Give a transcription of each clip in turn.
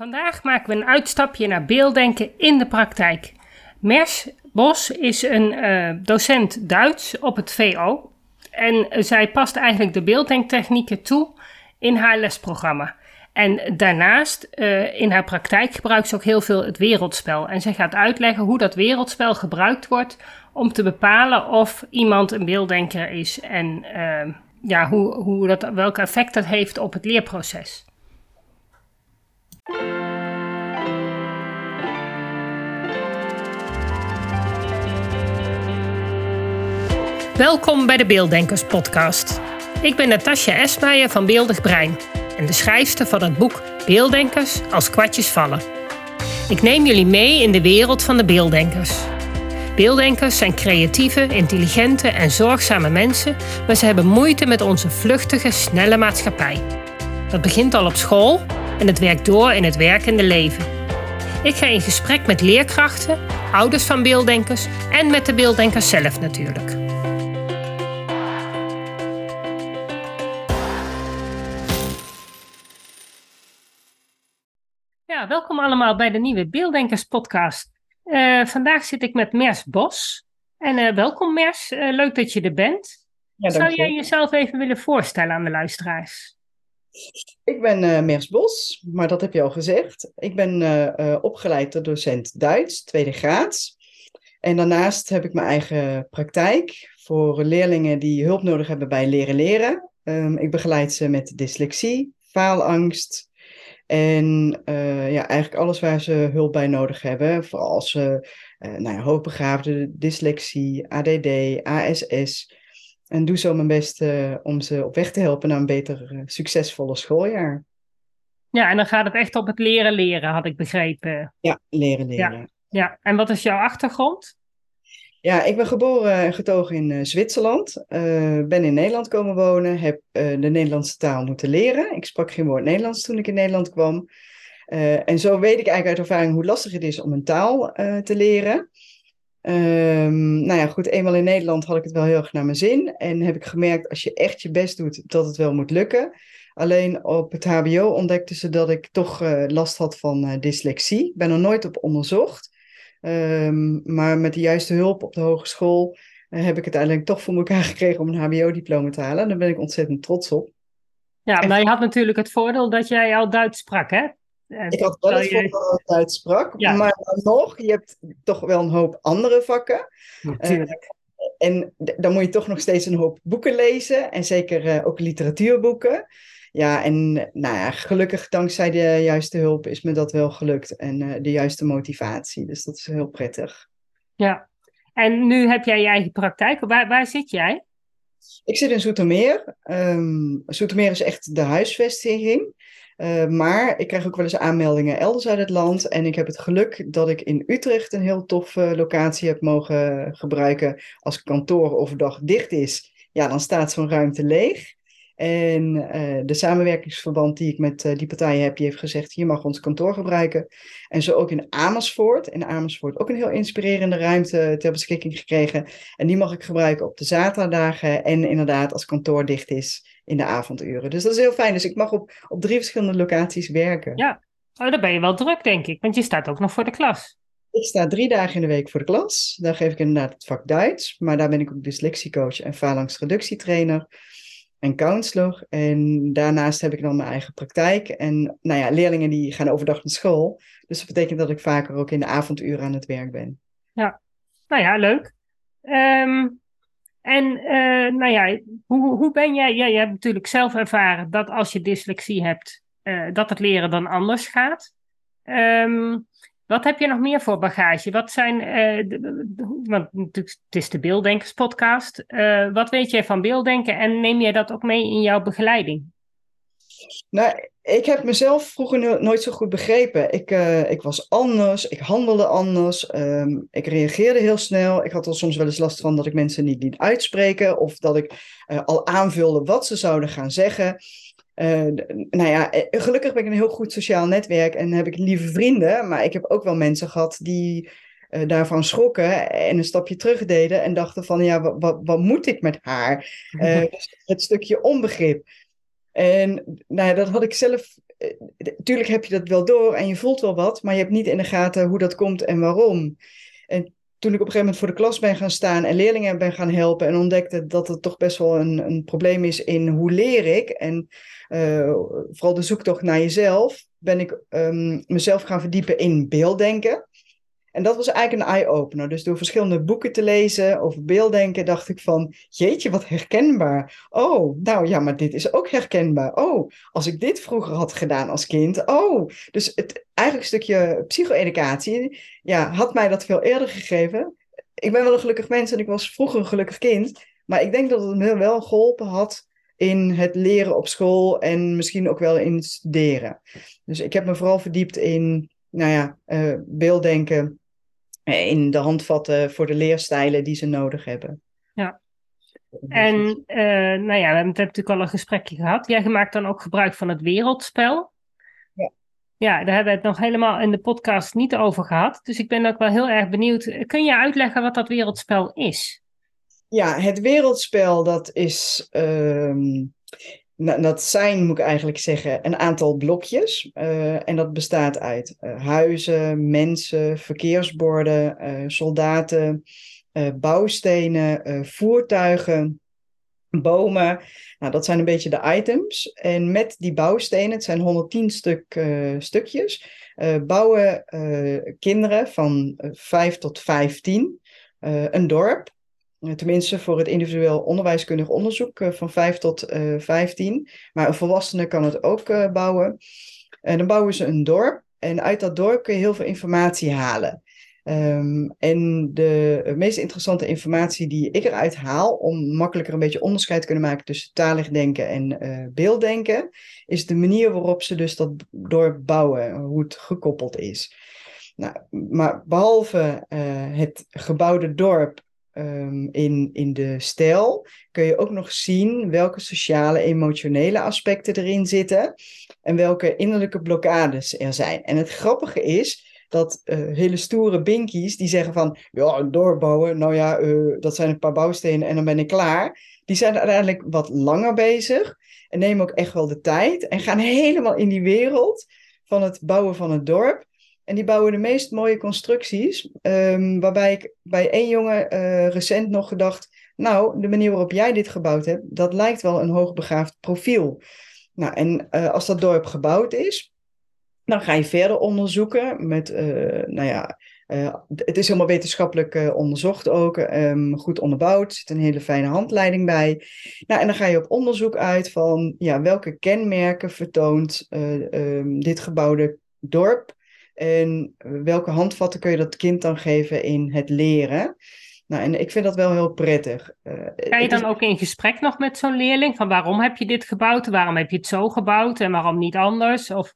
Vandaag maken we een uitstapje naar beelddenken in de praktijk. Mers Bos is een uh, docent Duits op het VO en zij past eigenlijk de beelddenktechnieken toe in haar lesprogramma. En daarnaast, uh, in haar praktijk, gebruikt ze ook heel veel het wereldspel. En zij gaat uitleggen hoe dat wereldspel gebruikt wordt om te bepalen of iemand een beelddenker is en uh, ja, hoe, hoe dat, welk effect dat heeft op het leerproces. Welkom bij de Beelddenkers Podcast. Ik ben Natasja Esmeijer van Beeldig Brein en de schrijfster van het boek Beelddenkers als kwartjes vallen. Ik neem jullie mee in de wereld van de beelddenkers. Beelddenkers zijn creatieve, intelligente en zorgzame mensen, maar ze hebben moeite met onze vluchtige, snelle maatschappij. Dat begint al op school en het werkt door in het werkende leven. Ik ga in gesprek met leerkrachten, ouders van beelddenkers en met de beelddenkers zelf natuurlijk. Ja, welkom allemaal bij de nieuwe Beelddenkers podcast. Uh, vandaag zit ik met Mers Bos. En uh, welkom Mers, uh, leuk dat je er bent. Ja, Zou jij jezelf even willen voorstellen aan de luisteraars? Ik ben uh, Mers Bos, maar dat heb je al gezegd. Ik ben uh, opgeleid tot docent Duits, tweede graad. En daarnaast heb ik mijn eigen praktijk voor leerlingen die hulp nodig hebben bij leren leren. Um, ik begeleid ze met dyslexie, faalangst en ja, eigenlijk alles waar ze hulp bij nodig hebben. Vooral als ze nou ja, dyslexie, ADD, ASS, en doe zo mijn best uh, om ze op weg te helpen naar een beter, uh, succesvolle schooljaar. Ja, en dan gaat het echt op het leren leren, had ik begrepen. Ja, leren leren. Ja, ja. en wat is jouw achtergrond? Ja, ik ben geboren en getogen in uh, Zwitserland. ben in Nederland komen wonen, heb de Nederlandse taal moeten leren. Ik sprak geen woord Nederlands toen ik in Nederland kwam. en zo weet ik eigenlijk uit ervaring hoe lastig het is om een taal te leren. Um, nou ja, goed, eenmaal in Nederland had ik het wel heel erg naar mijn zin. En heb ik gemerkt, als je echt je best doet, dat het wel moet lukken. Alleen op het HBO ontdekten ze dat ik toch uh, last had van uh, dyslexie. Ik ben er nooit op onderzocht. Um, maar met de juiste hulp op de hogeschool uh, heb ik het uiteindelijk toch voor elkaar gekregen om een HBO-diploma te halen. Daar ben ik ontzettend trots op. Ja, maar je had natuurlijk het voordeel dat jij al Duits sprak, hè? Ik had wel het ik Duits sprak, maar dan nog, je hebt toch wel een hoop andere vakken. Natuurlijk. Uh, en dan moet je toch nog steeds een hoop boeken lezen en zeker uh, ook literatuurboeken. Ja, en nou ja, gelukkig dankzij de juiste hulp is me dat wel gelukt en uh, de juiste motivatie. Dus dat is heel prettig. Ja, en nu heb jij je eigen praktijk. Waar, waar zit jij? Ik zit in Zoetermeer. Um, Zoetermeer is echt de huisvesting. Uh, maar ik krijg ook wel eens aanmeldingen elders uit het land. En ik heb het geluk dat ik in Utrecht een heel toffe locatie heb mogen gebruiken. Als kantoor overdag dicht is, ja, dan staat zo'n ruimte leeg. En uh, de samenwerkingsverband die ik met die partijen heb, die heeft gezegd: hier mag ons kantoor gebruiken. En zo ook in Amersfoort. In Amersfoort ook een heel inspirerende ruimte ter beschikking gekregen. En die mag ik gebruiken op de zaterdagen. En inderdaad, als kantoor dicht is, in de avonduren. Dus dat is heel fijn. Dus ik mag op, op drie verschillende locaties werken. Ja, oh, dan ben je wel druk, denk ik. Want je staat ook nog voor de klas. Ik sta drie dagen in de week voor de klas. Daar geef ik inderdaad het vak Duits. Maar daar ben ik ook dyslexiecoach en phalanxreductietrainer en counselor. En daarnaast heb ik dan mijn eigen praktijk. En nou ja, leerlingen die gaan overdag naar school. Dus dat betekent dat ik vaker ook in de avonduren aan het werk ben. Ja, nou ja, leuk. Um, en uh, nou ja, hoe, hoe ben jij? Ja, je hebt natuurlijk zelf ervaren dat als je dyslexie hebt, uh, dat het leren dan anders gaat. Um, wat heb je nog meer voor bagage? Wat zijn, de, want het is de Beelddenkers podcast. Wat weet jij van beelddenken en neem jij dat ook mee in jouw begeleiding? Nou, ik heb mezelf vroeger nooit zo goed begrepen. Ik, uh, ik was anders, ik handelde anders, um, ik reageerde heel snel. Ik had er soms wel eens last van dat ik mensen niet liet uitspreken of dat ik al aanvulde wat ze zouden gaan zeggen. Uh, nou ja, eh, gelukkig ben ik een heel goed sociaal netwerk en heb ik lieve vrienden. Maar ik heb ook wel mensen gehad die daarvan schrokken en een stapje terug deden en dachten van ja, wat, wat moet ik met haar? Uh, het stukje onbegrip. En nou dat had ik zelf Tuurlijk heb je dat wel door en je voelt wel wat, maar je hebt niet in de gaten hoe dat komt en waarom. En toen ik op een gegeven moment voor de klas ben gaan staan en leerlingen ben gaan helpen en ontdekte dat het toch best wel een, een probleem is in hoe leer ik en uh, vooral de zoektocht naar jezelf, ben ik um, mezelf gaan verdiepen in beelddenken. En dat was eigenlijk een eye-opener. Dus door verschillende boeken te lezen over beelddenken, dacht ik van, jeetje, wat herkenbaar. Oh, nou ja, maar dit is ook herkenbaar. Oh, als ik dit vroeger had gedaan als kind. Oh, dus het eigenlijk stukje psycho-educatie, ja, had mij dat veel eerder gegeven. Ik ben wel een gelukkig mens en ik was vroeger een gelukkig kind. Maar ik denk dat het me wel geholpen had in het leren op school en misschien ook wel in het studeren. Dus ik heb me vooral verdiept in, nou ja, uh, beelddenken in de handvatten voor de leerstijlen die ze nodig hebben. Ja. En uh, nou ja, we hebben natuurlijk al een gesprekje gehad. Jij maakt dan ook gebruik van het wereldspel. Ja. Ja, daar hebben we het nog helemaal in de podcast niet over gehad. Dus ik ben ook wel heel erg benieuwd. Kun je uitleggen wat dat wereldspel is? Ja, het wereldspel dat is uh, nou, dat zijn, moet ik eigenlijk zeggen, een aantal blokjes. Uh, en dat bestaat uit uh, huizen, mensen, verkeersborden, uh, soldaten, bouwstenen, voertuigen, bomen. Nou, dat zijn een beetje de items. En met die bouwstenen, het zijn 110 stuk, stukjes, bouwen kinderen van 5 tot 15 een dorp. Eh, tenminste voor het individueel onderwijskundig onderzoek eh, van 5 tot uh, eh, 15. Maar een volwassene kan het ook bouwen. En dan bouwen ze een dorp. En uit dat dorp kun je heel veel informatie halen. Um, en de meest interessante informatie die ik eruit haal, om makkelijker een beetje onderscheid te kunnen maken tussen talig denken en beelddenken, is de manier waarop ze dus dat dorp bouwen, hoe het gekoppeld is. Nou, maar behalve het gebouwde dorp um, in, in de stijl kun je ook nog zien welke sociale, emotionele aspecten erin zitten en welke innerlijke blokkades er zijn. En het grappige is dat uh, hele stoere binkies die zeggen van ja, doorbouwen, nou ja, uh, dat zijn een paar bouwstenen en dan ben ik klaar. Die zijn uiteindelijk wat langer bezig en nemen ook echt wel de tijd en gaan helemaal in die wereld van het bouwen van het dorp. En die bouwen de meest mooie constructies. Um, waarbij ik bij één jongen uh, recent nog gedacht. Nou, de manier waarop jij dit gebouwd hebt, dat lijkt wel een hoogbegaafd profiel. Nou, en uh, als dat dorp gebouwd is, dan ga je verder onderzoeken met, uh, nou ja, het is helemaal wetenschappelijk onderzocht ook, um, goed onderbouwd, er zit een hele fijne handleiding bij. Nou, en dan ga je op onderzoek uit van, ja, welke kenmerken vertoont um, dit gebouwde dorp en welke handvatten kun je dat kind dan geven in het leren? Nou, en ik vind dat wel heel prettig. Uh, Ga je dan ook in gesprek nog met zo'n leerling? Van waarom heb je dit gebouwd? Waarom heb je het zo gebouwd? En waarom niet anders? Of...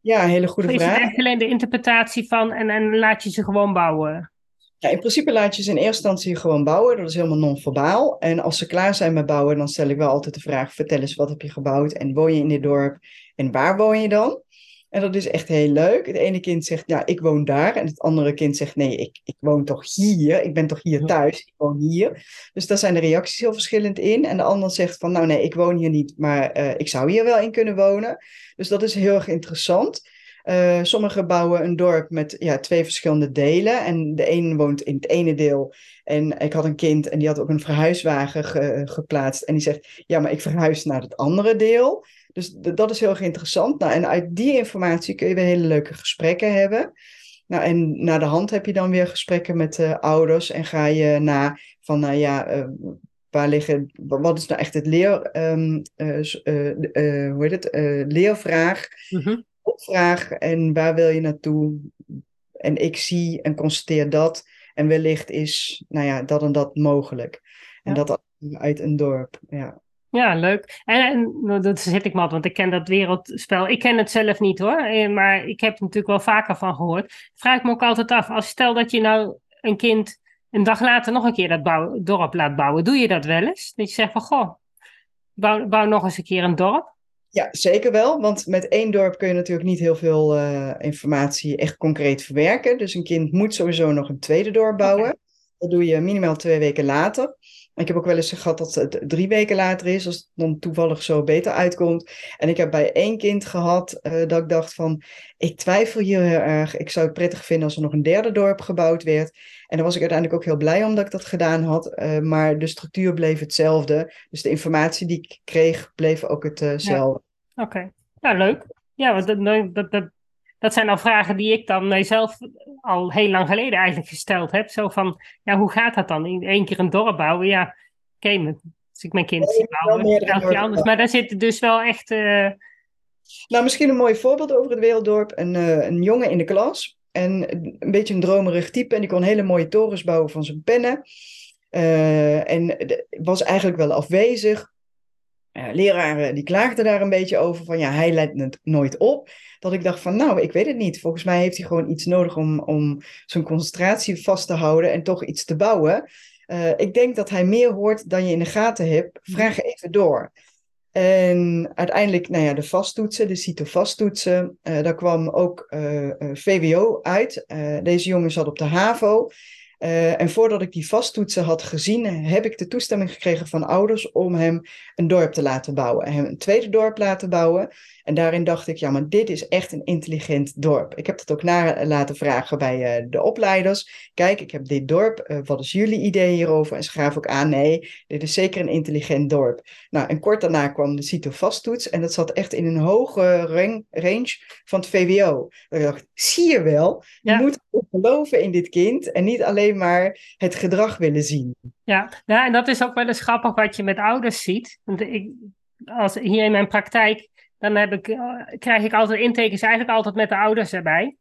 Ja, een hele goede vraag. Is het echt alleen de interpretatie van en, en laat je ze gewoon bouwen? Ja, in principe laat je ze in eerste instantie gewoon bouwen. Dat is helemaal non-verbaal. En als ze klaar zijn met bouwen, dan stel ik wel altijd de vraag: vertel eens, wat heb je gebouwd? En woon je in dit dorp? En waar woon je dan? En dat is echt heel leuk. Het ene kind zegt, ja, ik woon daar. En het andere kind zegt, nee, ik, ik woon toch hier. Ik ben toch hier thuis. Ik woon hier. Dus daar zijn de reacties heel verschillend in. En de ander zegt van, nou nee, ik woon hier niet, maar uh, ik zou hier wel in kunnen wonen. Dus dat is heel erg interessant. Uh, sommige bouwen een dorp met ja, twee verschillende delen. En de een woont in het ene deel. En ik had een kind en die had ook een verhuiswagen ge geplaatst. En die zegt, ja, maar ik verhuis naar het andere deel. Dus dat is heel erg interessant. Nou, en uit die informatie kun je weer hele leuke gesprekken hebben. Nou, en na de hand heb je dan weer gesprekken met uh, ouders en ga je na van, nou ja, uh, waar liggen, wat is nou echt het leer, um, uh, hoe heet het, leervraag, mm opvraag en waar wil je naartoe? En ik zie en constateer dat en wellicht is, nou ja, dat en dat mogelijk. En ja. dat uit een dorp, ja. Ja, leuk. En, en nou, dat zit ik maar, want ik ken dat wereldspel. Ik ken het zelf niet hoor, eh, maar ik heb er natuurlijk wel vaker van gehoord. Vraag ik me ook altijd af, als stel dat je nou een kind een dag later nog een keer dat bouw, dorp laat bouwen, doe je dat wel eens? Dat je zegt van, goh, bouw, bouw nog eens een keer een dorp? Ja, zeker wel. Want met één dorp kun je natuurlijk niet heel veel uh, informatie echt concreet verwerken. Dus een kind moet sowieso nog een tweede dorp bouwen. Okay. Dat doe je minimaal twee weken later. Ik heb ook wel eens gehad dat het drie weken later is, als het dan toevallig zo beter uitkomt. En ik heb bij één kind gehad uh, dat ik dacht van, ik twijfel hier heel erg. Ik zou het prettig vinden als er nog een derde dorp gebouwd werd. En daar was ik uiteindelijk ook heel blij om dat ik dat gedaan had. Uh, maar de structuur bleef hetzelfde. Dus de informatie die ik kreeg, bleef ook hetzelfde. Ja. Oké, okay. nou leuk. Ja, want dat, dat, dat, dat zijn al vragen die ik dan mijzelf al heel lang geleden eigenlijk gesteld heb. Zo van, ja, hoe gaat dat dan? In één keer een dorp bouwen? Ja, oké, okay, als ik mijn kind zie bouwen, elk keer anders. Maar daar zit dus wel echt... Uh... Nou, misschien een mooi voorbeeld over het Werelddorp. Een, uh, een jongen in de klas. En een beetje een dromerig type. En die kon hele mooie torens bouwen van zijn pennen. Uh, en was eigenlijk wel afwezig. Leraren die klaagden daar een beetje over. Van ja, hij leidt het nooit op dat ik dacht van, nou, ik weet het niet. Volgens mij heeft hij gewoon iets nodig om, om zijn concentratie vast te houden en toch iets te bouwen. Uh, ik denk dat hij meer hoort dan je in de gaten hebt. Vraag even door. En uiteindelijk, nou ja, de vasttoetsen, de CITO-vasttoetsen, uh, daar kwam ook uh, VWO uit. deze jongen zat op de HAVO. Uh, en voordat ik die vasttoetsen had gezien, heb ik de toestemming gekregen van ouders om hem een dorp te laten bouwen. Hem een tweede dorp laten bouwen. En daarin dacht ik, ja, maar dit is echt een intelligent dorp. Ik heb dat ook na laten vragen bij uh, de opleiders. Kijk, ik heb dit dorp. Uh, wat is jullie idee hierover? En ze gaven ook aan, nee, dit is zeker een intelligent dorp. Nou, en kort daarna kwam de CITO-vasttoets. En dat zat echt in een hoge range van het VWO. Ik dacht, zie je wel, je ja. moet geloven in dit kind en niet alleen maar het gedrag willen zien. Ja, ja en dat is ook wel eens grappig wat je met ouders ziet. Want ik, als, hier in mijn praktijk, dan heb ik, eh, krijg ik altijd intekens eigenlijk altijd met de ouders erbij.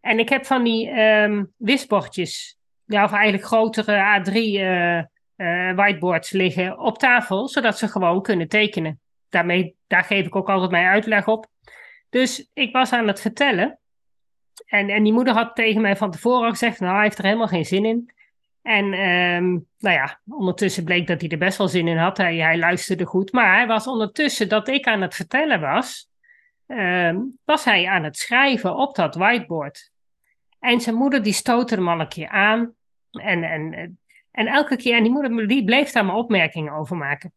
En ik heb van die um, wisbordjes, ja, of eigenlijk grotere A3 uh, uh, whiteboards liggen op tafel, zodat ze gewoon kunnen tekenen. Daarmee, daar geef ik ook altijd mijn uitleg op. Dus ik was aan het vertellen. En, en die moeder had tegen mij van tevoren gezegd, nou, hij heeft er helemaal geen zin in. En um, nou ja, ondertussen bleek dat hij er best wel zin in had. Hij, hij luisterde goed. Maar hij was ondertussen dat ik aan het vertellen was, um, was hij aan het schrijven op dat whiteboard. En zijn moeder die stootte hem al een keer aan. En, en, en elke keer, en die moeder die bleef daar maar opmerkingen over maken.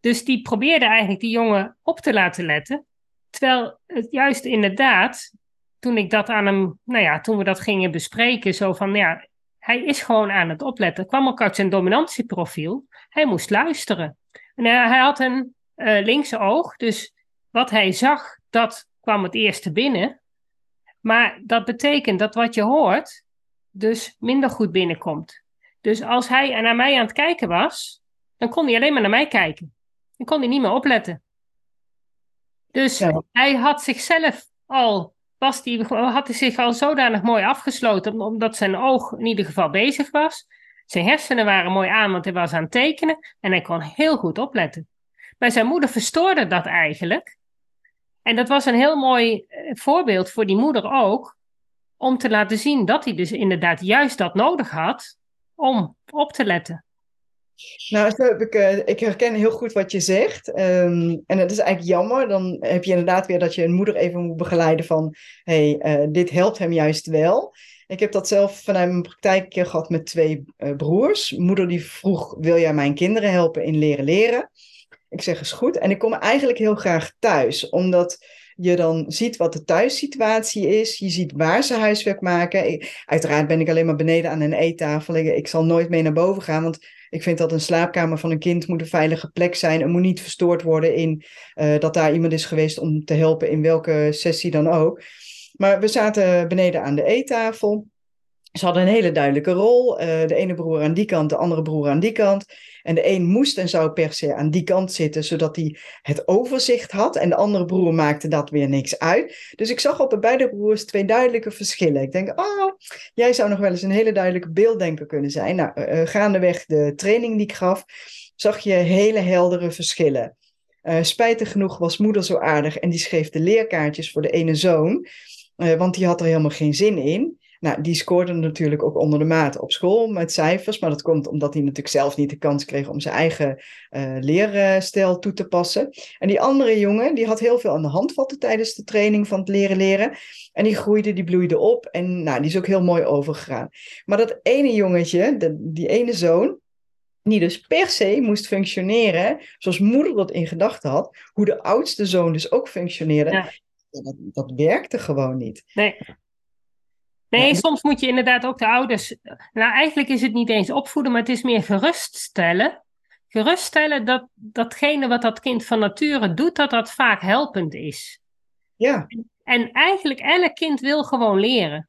Dus die probeerde eigenlijk die jongen op te laten letten. Terwijl het juist inderdaad, toen ik dat aan hem, nou ja, toen we dat gingen bespreken, zo van, ja, hij is gewoon aan het opletten. kwam ook uit zijn dominantieprofiel. Hij moest luisteren. En hij, had een uh, linkse oog, dus wat hij zag, dat kwam het eerste binnen. Maar dat betekent dat wat je hoort, dus minder goed binnenkomt. Dus als hij naar mij aan het kijken was, dan kon hij alleen maar naar mij kijken. Dan kon hij niet meer opletten. Dus hij had zichzelf al was had hij zich al zodanig mooi afgesloten, omdat zijn oog in ieder geval bezig was. Zijn hersenen waren mooi aan, want hij was aan het tekenen en hij kon heel goed opletten. Maar zijn moeder verstoorde dat eigenlijk. En dat was een heel mooi eh, voorbeeld voor die moeder ook, om te laten zien dat hij dus inderdaad juist dat nodig had om op te letten. Nou, heb ik, herken heel goed wat je zegt. Um, en het is eigenlijk jammer. Dan heb je inderdaad weer dat je een moeder even moet begeleiden van... hé, hey, uh, dit helpt hem juist wel. Ik heb dat zelf vanuit mijn praktijk gehad met twee uh, broers. Moeder die vroeg, wil jij mijn kinderen helpen in leren leren? Ik zeg, is goed. En ik kom eigenlijk heel graag thuis, omdat je dan ziet wat de thuissituatie is. Je ziet waar ze huiswerk maken. Uiteraard ben ik alleen maar beneden aan een eettafel. Ik, ik, zal nooit mee naar boven gaan, want ik vind dat een slaapkamer van een kind moet een veilige plek zijn. Het moet niet verstoord worden in uh, dat daar iemand is geweest om te helpen in welke sessie dan ook. Maar we zaten beneden aan de eettafel. Ze hadden een hele duidelijke rol. Uh, de ene broer aan die kant, de andere broer aan die kant. En de een moest en zou per se aan die kant zitten, zodat hij het overzicht had. En de andere broer maakte dat weer niks uit. Dus ik zag op de beide broers twee duidelijke verschillen. Ik denk, oh, jij zou nog wel eens een hele duidelijke beelddenker kunnen zijn. Nou, uh, gaandeweg de training die ik gaf, zag je hele heldere verschillen. Uh, spijtig genoeg was moeder zo aardig en die schreef de leerkaartjes voor de ene zoon. Want die had er helemaal geen zin in. Nou, die scoorde natuurlijk ook onder de maat op school met cijfers. Maar dat komt omdat hij natuurlijk zelf niet de kans kreeg om zijn eigen uh, leerstijl toe te passen. En die andere jongen, die had heel veel aan de hand vatten tijdens de training van het leren leren. En die groeide, die bloeide op. En nou, die is ook heel mooi overgegaan. Maar dat ene jongetje, de, die ene zoon, die dus per se moest functioneren zoals moeder dat in gedachten had, hoe de oudste zoon dus ook functioneerde. Ja. Dat, dat werkte gewoon niet. Nee. Nee, Ja. soms moet je inderdaad ook de ouders. Nou, eigenlijk is het niet eens opvoeden, maar het is meer geruststellen. Geruststellen dat datgene wat dat kind van nature doet, dat dat vaak helpend is. Ja, En eigenlijk elk kind wil gewoon leren.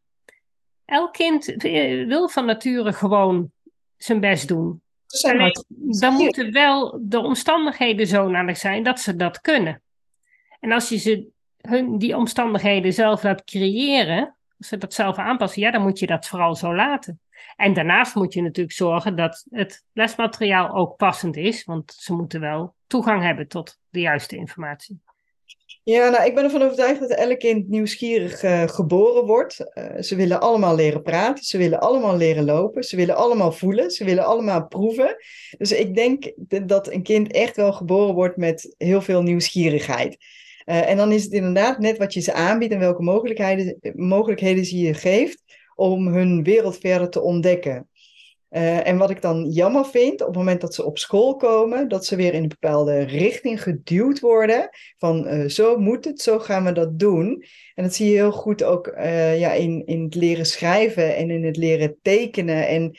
Elk kind eh, wil van nature gewoon zijn best doen. Alleen, dan moeten wel de omstandigheden zodanig zijn dat ze dat kunnen. En als je ze hun, die omstandigheden zelf laat creëren, ze dat zelf aanpassen, ja, dan moet je dat vooral zo laten. En daarnaast moet je natuurlijk zorgen dat het lesmateriaal ook passend is, want ze moeten wel toegang hebben tot de juiste informatie. Ja, nou, ik ben ervan overtuigd dat elk kind nieuwsgierig eh, geboren wordt. Eh, ze willen allemaal leren praten, ze willen allemaal leren lopen, ze willen allemaal voelen, ze willen allemaal proeven. Dus ik denk dat een kind echt wel geboren wordt met heel veel nieuwsgierigheid. Eh, en dan is het inderdaad net wat je ze aanbiedt en welke mogelijkheden, mogelijkheden ze je geeft om hun wereld verder te ontdekken. Eh, en wat ik dan jammer vind, op het moment dat ze op school komen, dat ze weer in een bepaalde richting geduwd worden. Van eh, zo moet het, zo gaan we dat doen. En dat zie je heel goed ook ja, in, in het leren schrijven en in het leren tekenen. En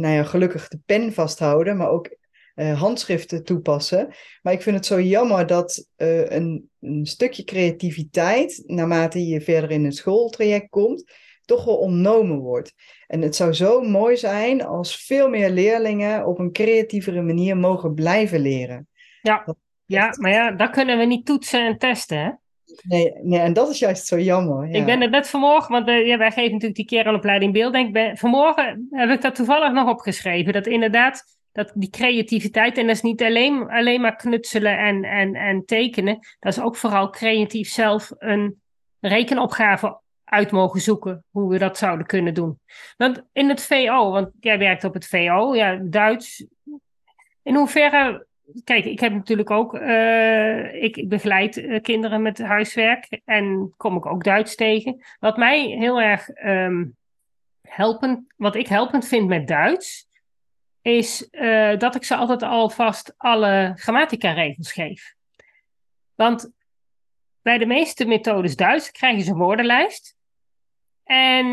nou ja, gelukkig de pen vasthouden, maar ook eh, handschriften toepassen. Maar ik vind het zo jammer dat eh, een, een stukje creativiteit, naarmate je verder in een schooltraject komt, toch wel ontnomen wordt. En het zou zo mooi zijn als veel meer leerlingen op een creatievere manier mogen blijven leren. Ja, maar ja, dat kunnen we niet toetsen en testen, hè? Nee, nee en dat is juist zo jammer. Ja. Ik ben er net vanmorgen, want eh, ja, wij geven natuurlijk die kernopleiding beelddenk. Ben, vanmorgen heb ik dat toevallig nog opgeschreven. Dat inderdaad, dat die creativiteit, en dat is niet alleen, alleen maar knutselen en, en, en tekenen. Dat is ook vooral creatief zelf een rekenopgave uit mogen zoeken, hoe we dat zouden kunnen doen. Want in het VO, want jij werkt op het VO, ja, Duits. In hoeverre Kijk, ik heb natuurlijk ook, eh, ik, begeleid eh, kinderen met huiswerk en kom ik ook Duits tegen. Wat mij heel erg ehm, helpend, wat ik helpend vind met Duits, is eh, dat ik ze altijd alvast alle grammatica-regels geef. Want bij de meeste methodes Duits krijgen ze een woordenlijst. En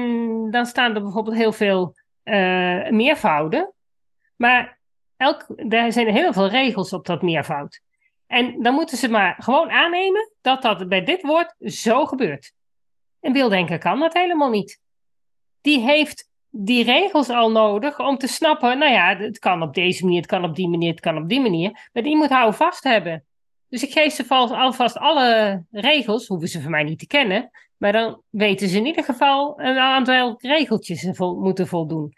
dan staan er bijvoorbeeld heel veel eh, meervouden. Maar elk, er zijn heel veel regels op dat meervoud. En dan moeten ze maar gewoon aannemen dat dat bij dit woord zo gebeurt. Een beelddenker kan dat helemaal niet. Die heeft die regels al nodig om te snappen, nou ja, het kan op deze manier, het kan op die manier, het kan op die manier. Maar die moet houden vast hebben. Dus ik geef ze vast- alvast alle regels, hoeven ze van mij niet te kennen. Maar dan weten ze in ieder geval een aantal regeltjes moeten voldoen.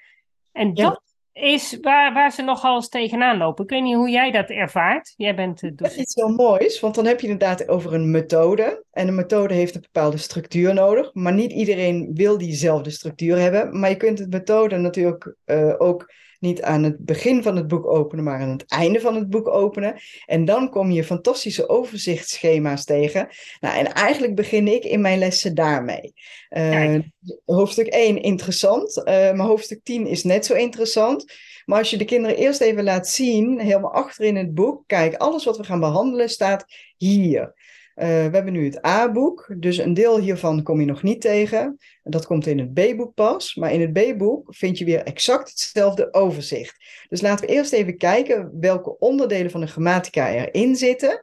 En Ja. dat is waar, waar ze nogal eens tegenaan lopen. Ik weet niet hoe jij dat ervaart. Jij bent Dat is iets heel moois, want dan heb je inderdaad over een methode. En een methode heeft een bepaalde structuur nodig. Maar niet iedereen wil diezelfde structuur hebben. Maar je kunt het methode natuurlijk eh, ook niet aan het begin van het boek openen, maar aan het einde van het boek openen. En dan kom je fantastische overzichtsschema's tegen. Nou, en eigenlijk begin ik in mijn lessen daarmee. Eh, hoofdstuk 1 interessant, eh, maar hoofdstuk 10 is net zo interessant. Maar als je de kinderen eerst even laat zien, helemaal achter in het boek, kijk, alles wat we gaan behandelen staat hier. Eh, we hebben nu het A-boek, dus een deel hiervan kom je nog niet tegen. Dat komt in het B-boek pas, maar in het B-boek vind je weer exact hetzelfde overzicht. Dus laten we eerst even kijken welke onderdelen van de grammatica erin zitten.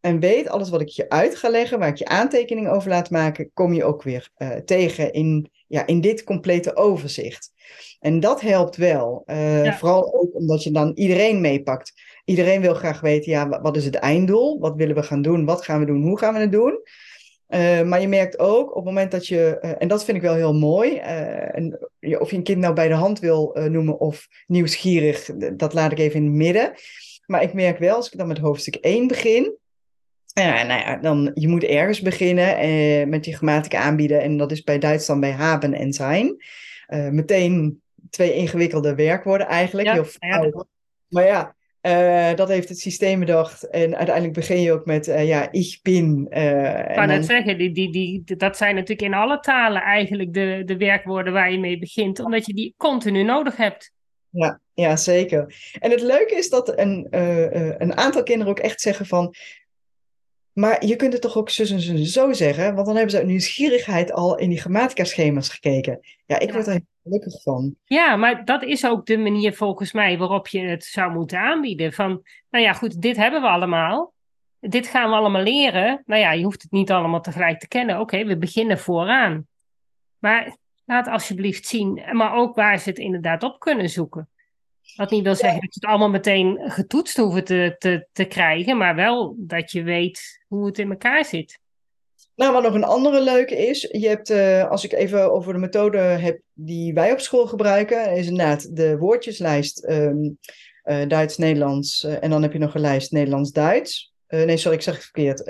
En weet, alles wat ik je uit ga leggen, waar ik je aantekeningen over laat maken, kom je ook weer eh, tegen in, ja, in dit complete overzicht. En dat helpt wel. Eh, Ja. Vooral ook omdat je dan iedereen meepakt. Iedereen wil graag weten, ja, wa- wat is het einddoel? Wat willen we gaan doen? Wat gaan we doen? Hoe gaan we het doen? Eh, maar je merkt ook op het moment dat je, eh, en dat vind ik wel heel mooi, eh, en, je- of je een kind nou bij de hand wil noemen of nieuwsgierig, dat laat ik even in het midden. Maar ik merk wel, als ik dan met hoofdstuk 1 begin, ja, nou ja, dan, je moet ergens beginnen met die grammatica aanbieden. En dat is bij Duits dan bij haben en zijn. Meteen twee ingewikkelde werkwoorden eigenlijk. Ja, heel ja. Maar ja, eh, dat heeft het systeem bedacht. En uiteindelijk begin je ook met, eh, ja, ich bin. eh, Ik kan dan- het zeggen, die, die, die, dat zijn natuurlijk in alle talen eigenlijk de, de werkwoorden waar je mee begint, omdat je die continu nodig hebt. Ja, ja, zeker. En het leuke is dat een, een aantal kinderen ook echt zeggen van... Maar je kunt het toch ook zus en zo zeggen? Want dan hebben ze uit nieuwsgierigheid al in die grammatica-schema's gekeken. Ja, ik word er heel gelukkig van. Ja, maar dat is ook de manier volgens mij waarop je het zou moeten aanbieden. Van, nou ja, goed, dit hebben we allemaal. Dit gaan we allemaal leren. Nou ja, je hoeft het niet allemaal tegelijk te kennen. Oké, we beginnen vooraan. Maar laat alsjeblieft zien, maar ook waar ze het inderdaad op kunnen zoeken. Wat niet wil zeggen dat je het allemaal meteen getoetst hoeft te, te, te krijgen, maar wel dat je weet hoe het in elkaar zit. Nou, wat nog een andere leuke is, je hebt, uh, als ik even over de methode heb die wij op school gebruiken, is inderdaad de woordjeslijst um, uh, Duits-Nederlands uh, en dan heb je nog een lijst Nederlands-Duits. nee, sorry, ik zeg het verkeerd.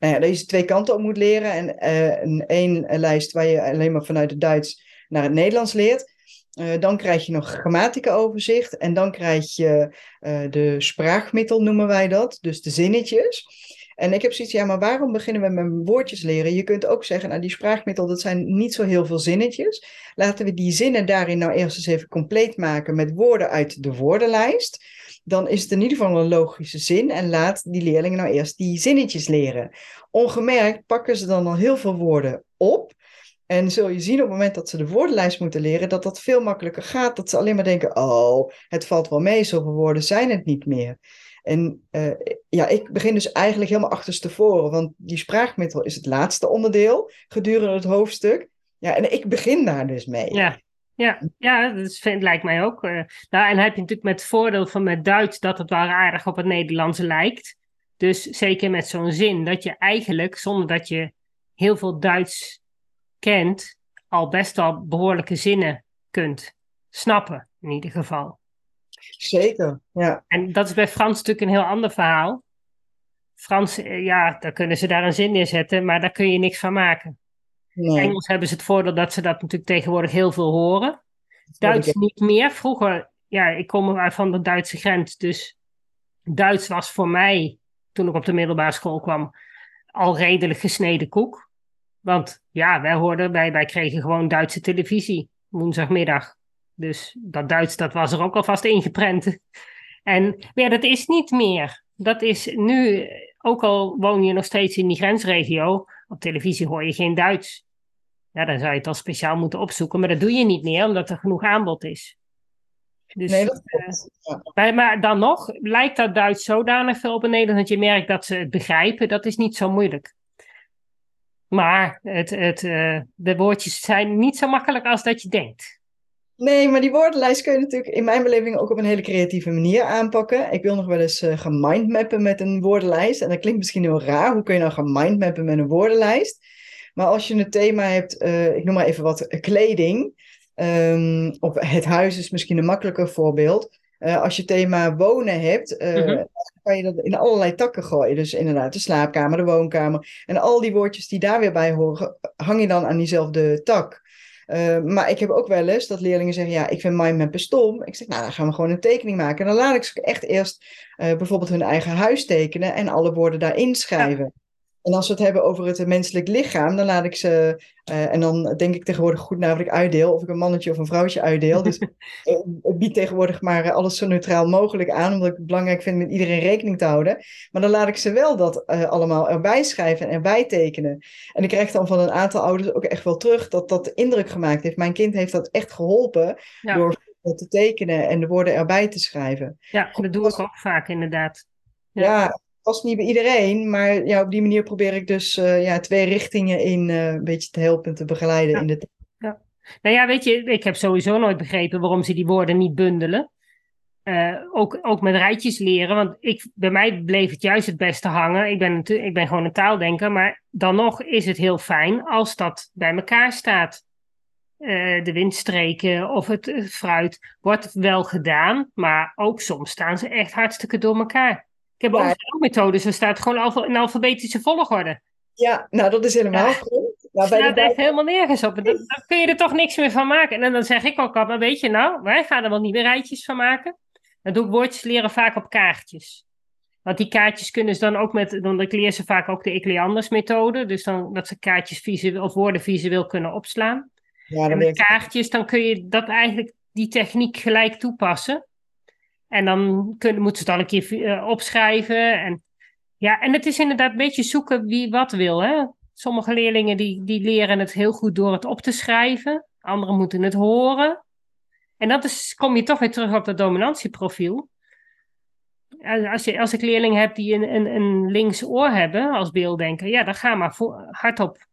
nou ja, deze twee kanten op moet leren en een één lijst waar je alleen maar vanuit het Duits naar het Nederlands leert. Uh, dan krijg je nog grammatica-overzicht en dan krijg je uh, de spraakmiddel, noemen wij dat, dus de zinnetjes. En ik heb zoiets, ja, maar waarom beginnen we met woordjes leren? Je kunt ook zeggen, nou, die spraakmiddel, dat zijn niet zo heel veel zinnetjes. Laten we die zinnen daarin nou eerst eens even compleet maken met woorden uit de woordenlijst. Dan is het in ieder geval een logische zin en laat die leerlingen nou eerst die zinnetjes leren. Ongemerkt pakken ze dan al heel veel woorden op. En zul je zien op het moment dat ze de woordenlijst moeten leren, dat dat veel makkelijker gaat. Dat ze alleen maar denken, oh, het valt wel mee, zoveel woorden zijn het niet meer. En uh, ja, ik begin dus eigenlijk helemaal achterstevoren, want die spraakmiddel is het laatste onderdeel gedurende het hoofdstuk. Ja, en ik begin daar dus mee. Ja, ja, ja dat lijkt mij ook. Uh, nou, en heb je natuurlijk met het voordeel van met Duits dat het wel aardig op het Nederlands lijkt. Dus zeker met zo'n zin, dat je eigenlijk, zonder dat je heel veel Duits kent, al best wel behoorlijke zinnen kunt snappen, in ieder geval. Zeker, ja. En dat is bij Frans natuurlijk een heel ander verhaal. Frans, eh, ja, daar kunnen ze daar een zin neerzetten, maar daar kun je niks van maken. Nee. Engels hebben ze het voordeel dat ze dat natuurlijk tegenwoordig heel veel horen. Duits niet meer. Vroeger, ja, ik kom uit van de Duitse grens, dus Duits was voor mij, toen ik op de middelbare school kwam, al redelijk gesneden koek. Want ja, wij hoorden, wij, wij kregen gewoon Duitse televisie woensdagmiddag. Dus dat Duits, dat was er ook alvast ingeprent. En ja, dat is niet meer. Dat is nu, ook al woon je nog steeds in die grensregio, op televisie hoor je geen Duits. Ja, dan zou je het al speciaal moeten opzoeken, maar dat doe je niet meer, omdat er genoeg aanbod is. Dus, nee, dat uh, maar dan nog lijkt dat Duits zodanig veel op een Nederlands dat je merkt dat ze het begrijpen. Dat is niet zo moeilijk. Maar het, het, uh, de woordjes zijn niet zo makkelijk als dat je denkt. Nee, maar die woordenlijst kun je natuurlijk in mijn beleving ook op een hele creatieve manier aanpakken. Ik wil nog wel eens uh, gemindmappen met een woordenlijst. En dat klinkt misschien heel raar. Hoe kun je nou gemindmappen met een woordenlijst? Maar als je een thema hebt, uh, ik noem maar even wat, kleding. Um, of het huis is misschien een makkelijker voorbeeld. Uh, als je thema wonen hebt, uh, mm-hmm. Kan je dat in allerlei takken gooien. Dus inderdaad, de slaapkamer, de woonkamer. En al die woordjes die daar weer bij horen, hang je dan aan diezelfde tak. Uh, maar ik heb ook wel eens dat leerlingen zeggen: Ja, ik vind mindmappen stom. Ik zeg: Nou, dan gaan we gewoon een tekening maken. En dan laat ik ze echt eerst bijvoorbeeld hun eigen huis tekenen en alle woorden daarin schrijven. En als we het hebben over het menselijk lichaam, dan laat ik ze. Uh, en dan denk ik tegenwoordig goed na wat ik uitdeel. Of ik een mannetje of een vrouwtje uitdeel. Dus ik bied tegenwoordig maar alles zo neutraal mogelijk aan. Omdat ik het belangrijk vind met iedereen rekening te houden. Maar dan laat ik ze wel dat uh, allemaal erbij schrijven en erbij tekenen. En ik krijg dan van een aantal ouders ook echt wel terug dat dat indruk gemaakt heeft. Mijn kind heeft dat echt geholpen. Ja. Door te tekenen en de woorden erbij te schrijven. Ja, dat doe ik ook vaak inderdaad. ja, ja past niet bij iedereen, maar ja, op die manier probeer ik dus uh, ja, twee richtingen in uh, een beetje te helpen en te begeleiden ja. in de. Ja. Nou ja, weet je, ik heb sowieso nooit begrepen waarom ze die woorden niet bundelen. Uh, ook, ook met rijtjes leren, want ik, bij mij bleef het juist het beste hangen. Ik ben, ik ben gewoon een taaldenker, maar dan nog is het heel fijn als dat bij elkaar staat. de windstreken of het, het fruit wordt wel gedaan, maar ook soms staan ze echt hartstikke door elkaar. Ik heb ook methodes, er staat gewoon in alfabetische volgorde. Ja, nou dat is helemaal ja. goed. Nou, bij staat de... echt helemaal nergens op. Dan, dan, kun je er toch niks meer van maken. En dan zeg ik ook al, maar weet je nou, wij gaan er wel niet meer rijtjes van maken. Dan doe ik woordjes leren vaak op kaartjes. Want die kaartjes kunnen ze dan ook met, want ik leer ze vaak ook de Ecleanders methode. Dus dan dat ze kaartjes visueel of woorden visueel kunnen opslaan. Ja, dan en met kaartjes, dan kun je dat eigenlijk die techniek gelijk toepassen. En dan kunnen, moeten ze het al een keer eh, opschrijven. En, ja, en het is inderdaad een beetje zoeken wie wat wil. Hè? Sommige leerlingen die, die leren het heel goed door het op te schrijven. Anderen moeten het horen. En dat is, kom je toch weer terug op dat dominantieprofiel. Als, je, als ik leerlingen heb die een, een, een links oor hebben als beelddenker, ja, dan ga maar hardop,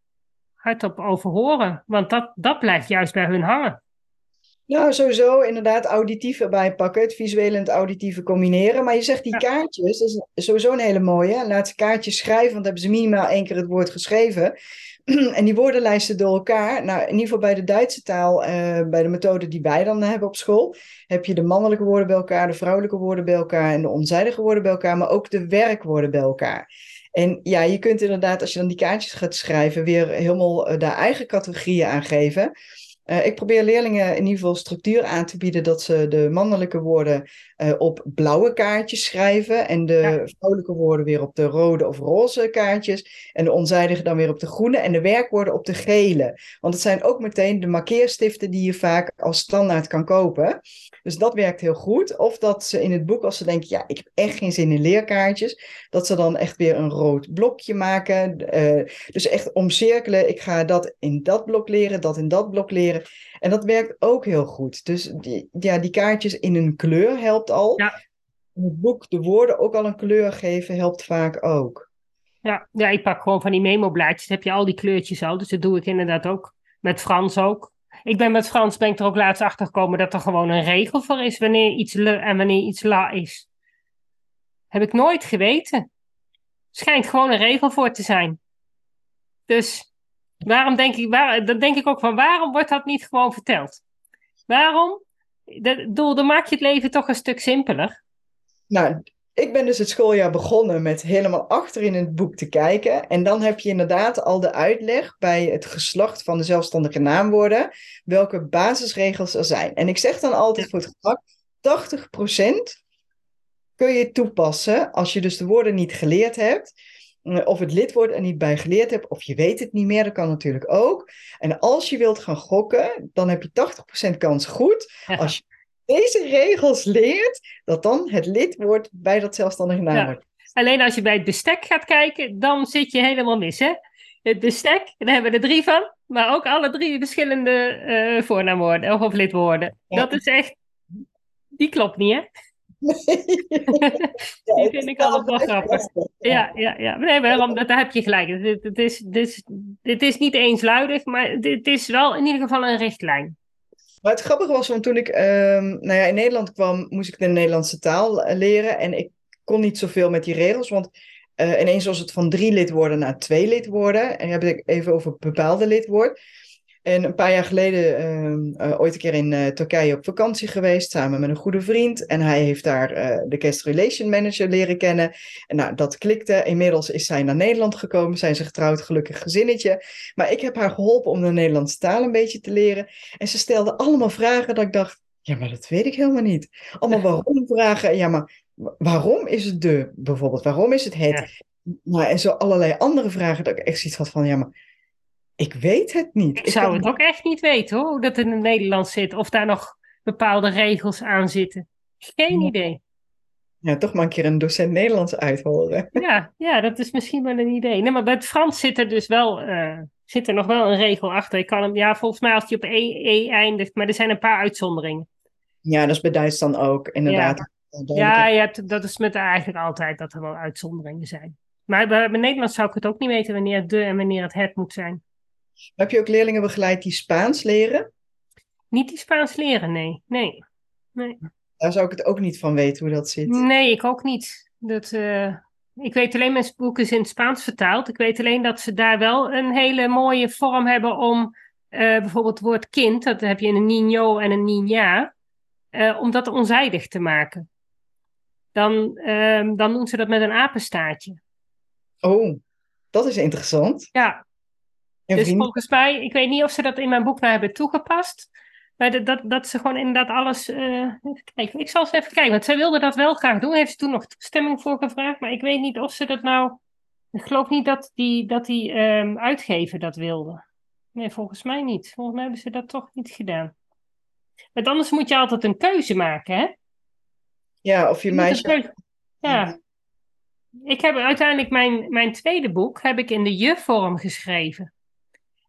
hardop over horen. Want dat, dat blijft juist bij hun hangen. Nou, sowieso inderdaad auditief erbij pakken, het visuele en het auditieve combineren. Maar je zegt die kaartjes, dat is sowieso een hele mooie. Laat ze kaartjes schrijven, want hebben ze minimaal één keer het woord geschreven. en die woordenlijsten door elkaar. Nou, in ieder geval bij de Duitse taal, uh, bij de methode die wij dan hebben op school, heb je de mannelijke woorden bij elkaar, de vrouwelijke woorden bij elkaar en de onzijdige woorden bij elkaar, maar ook de werkwoorden bij elkaar. En ja, je kunt inderdaad, als je dan die kaartjes gaat schrijven, weer helemaal uh, daar eigen categorieën aan geven. Uh, ik probeer leerlingen in ieder geval structuur aan te bieden dat ze de mannelijke woorden uh, op blauwe kaartjes schrijven en de ja. vrouwelijke woorden weer op de rode of roze kaartjes en de onzijdige dan weer op de groene en de werkwoorden op de gele. Want het zijn ook meteen de markeerstiften die je vaak als standaard kan kopen. Dus dat werkt heel goed. Of dat ze in het boek, als ze denken, ja, ik heb echt geen zin in leerkaartjes, dat ze dan echt weer een rood blokje maken. Uh, dus echt omcirkelen, ik ga dat in dat blok leren, dat in dat blok leren. En dat werkt ook heel goed. Dus die, ja, die kaartjes in een kleur helpt al. Ja. Het boek de woorden ook al een kleur geven helpt vaak ook. Ja, ja ik pak gewoon van die memo-blaadjes. heb je al die kleurtjes al. Dus dat doe ik inderdaad ook. Met Frans ook. Ik ben met Frans ben ik er ook laatst achter gekomen dat er gewoon een regel voor is wanneer iets le en wanneer iets la is. Heb ik nooit geweten. Schijnt gewoon een regel voor te zijn. Dus waarom denk ik, waar, dan denk ik ook van waarom wordt dat niet gewoon verteld? Waarom? Dat, dan maak je het leven toch een stuk simpeler. Nou, ik ben dus het schooljaar begonnen met helemaal achter in het boek te kijken. En dan heb je inderdaad al de uitleg bij het geslacht van de zelfstandige naamwoorden, welke basisregels er zijn. En ik zeg dan altijd voor het gemak, 80% kun je toepassen als je dus de woorden niet geleerd hebt. Eh, of het lidwoord er niet bij geleerd hebt, of je weet het niet meer, dat kan natuurlijk ook. En als je wilt gaan gokken, dan heb je 80% kans goed. Als je deze regels leert, dat dan het lidwoord bij dat zelfstandige naamwoord. Ja. Alleen als je bij het bestek gaat kijken, dan zit je helemaal mis. Hè? Het bestek, daar hebben we er drie van, maar ook alle drie verschillende uh, voornaamwoorden of, of lidwoorden. Ja. Dat is echt, die klopt niet, hè? die vind ik altijd wel grappig. Ja, ja, ja. Nee, maar daar heb je gelijk. Het, is, het, is, het is niet eensluidig, maar het is wel in ieder geval een richtlijn. Maar het grappige was, want toen ik um, nou ja, in Nederland kwam, moest ik de Nederlandse taal eh, leren. En ik kon niet zoveel met die regels, want uh, ineens was het van drie lidwoorden naar twee lidwoorden. En dan heb ik even over bepaalde lidwoord. En een paar jaar geleden, uh, uh, ooit een keer in uh, Turkije op vakantie geweest, samen met een goede vriend. En hij heeft daar de guest relation manager leren kennen. En nou, dat klikte. Inmiddels is zij naar Nederland gekomen, zijn ze getrouwd, gelukkig gezinnetje. Maar ik heb haar geholpen om de Nederlandse taal een beetje te leren. En ze stelde allemaal vragen dat ik dacht, ja, maar dat weet ik helemaal niet. Allemaal waarom vragen. Ja, maar waarom is het de, bijvoorbeeld? Waarom is het het? Ja. Nou, en zo allerlei andere vragen dat ik echt zoiets had van, ja, maar ik weet het niet. Ik, zou het ook echt niet weten hoor, hoe dat in het Nederlands zit. Of daar nog bepaalde regels aan zitten. Geen idee. Ja, toch maar een keer een docent Nederlands uithoren. Ja, ja dat is misschien wel een idee. Nee, maar bij het Frans zit er dus wel, uh, zit er nog wel een regel achter. Ik kan hem, ja, volgens mij als je op E, e eindigt, maar er zijn een paar uitzonderingen. Ja, dat is bij Duits dan ook, inderdaad. Ja, ja dat is met eigenlijk altijd dat er wel uitzonderingen zijn. Maar bij, bij Nederlands zou ik het ook niet weten wanneer het de en wanneer het het moet zijn. Heb je ook leerlingen begeleid die Spaans leren? Niet die Spaans leren, nee. nee. nee. Daar zou ik het ook niet van weten hoe dat zit. Nee, ik ook niet. Dat, uh, ik weet alleen, mijn boek is in het Spaans vertaald. Ik weet alleen dat ze daar wel een hele mooie vorm hebben om uh, bijvoorbeeld het woord kind, dat heb je in een niño en een niña, uh, om dat onzijdig te maken. Dan, ehm, dan doen ze dat met een apenstaartje. Oh, dat is interessant. Ja, dus volgens mij, ik weet niet of ze dat in mijn boek nou hebben toegepast. Maar dat, dat, dat ze gewoon inderdaad alles. Uh, even kijken. Ik zal eens even kijken. Want zij wilde dat wel graag doen. Heeft ze toen nog toestemming voor gevraagd. Maar ik weet niet of ze dat nou. Ik geloof niet dat die, dat die um, uitgever dat wilde. Nee, volgens mij niet. Volgens mij hebben ze dat toch niet gedaan. Want anders moet je altijd een keuze maken, hè? Ja, of je, Je meisje... Ja. Ik heb uiteindelijk mijn, mijn tweede boek heb ik in de je-vorm geschreven.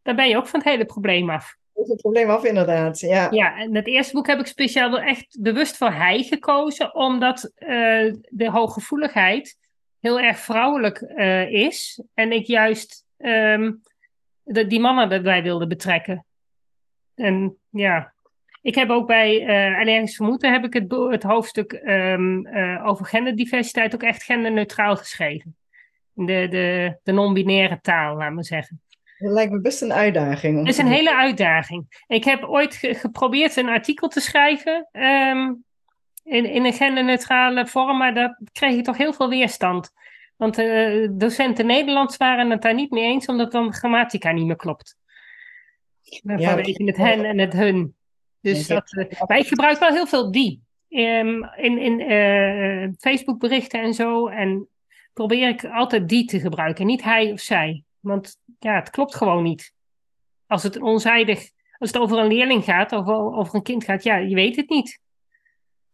Daar ben je ook van het hele probleem af. Is het probleem af, inderdaad. Ja. Ja, en het eerste boek heb ik speciaal wel echt bewust voor hij gekozen, omdat eh, de hooggevoeligheid heel erg vrouwelijk eh, is. En ik juist ehm, de, die mannen erbij wilde betrekken. En ja, ik heb ook bij eh Allergisch Vermoeden heb ik het, het hoofdstuk ehm, eh, over genderdiversiteit ook echt genderneutraal geschreven. De, de, de non-binaire taal, laat maar zeggen. Dat lijkt me best een uitdaging. Het is een hele uitdaging. Ik heb ooit ge- geprobeerd een artikel te schrijven ehm, in, in een genderneutrale vorm, maar daar kreeg ik toch heel veel weerstand. Want eh, docenten Nederlands waren het daar niet mee eens, omdat dan grammatica niet meer klopt. Ja, Vanwege het hen en het hun. Dus dat, eh, maar ik gebruik wel heel veel die. Ehm, in in eh, Facebook berichten en zo. En probeer ik altijd die te gebruiken, niet hij of zij. Want ja, het klopt gewoon niet. Als het onzijdig, als het over een leerling gaat of over een kind gaat, ja, je weet het niet.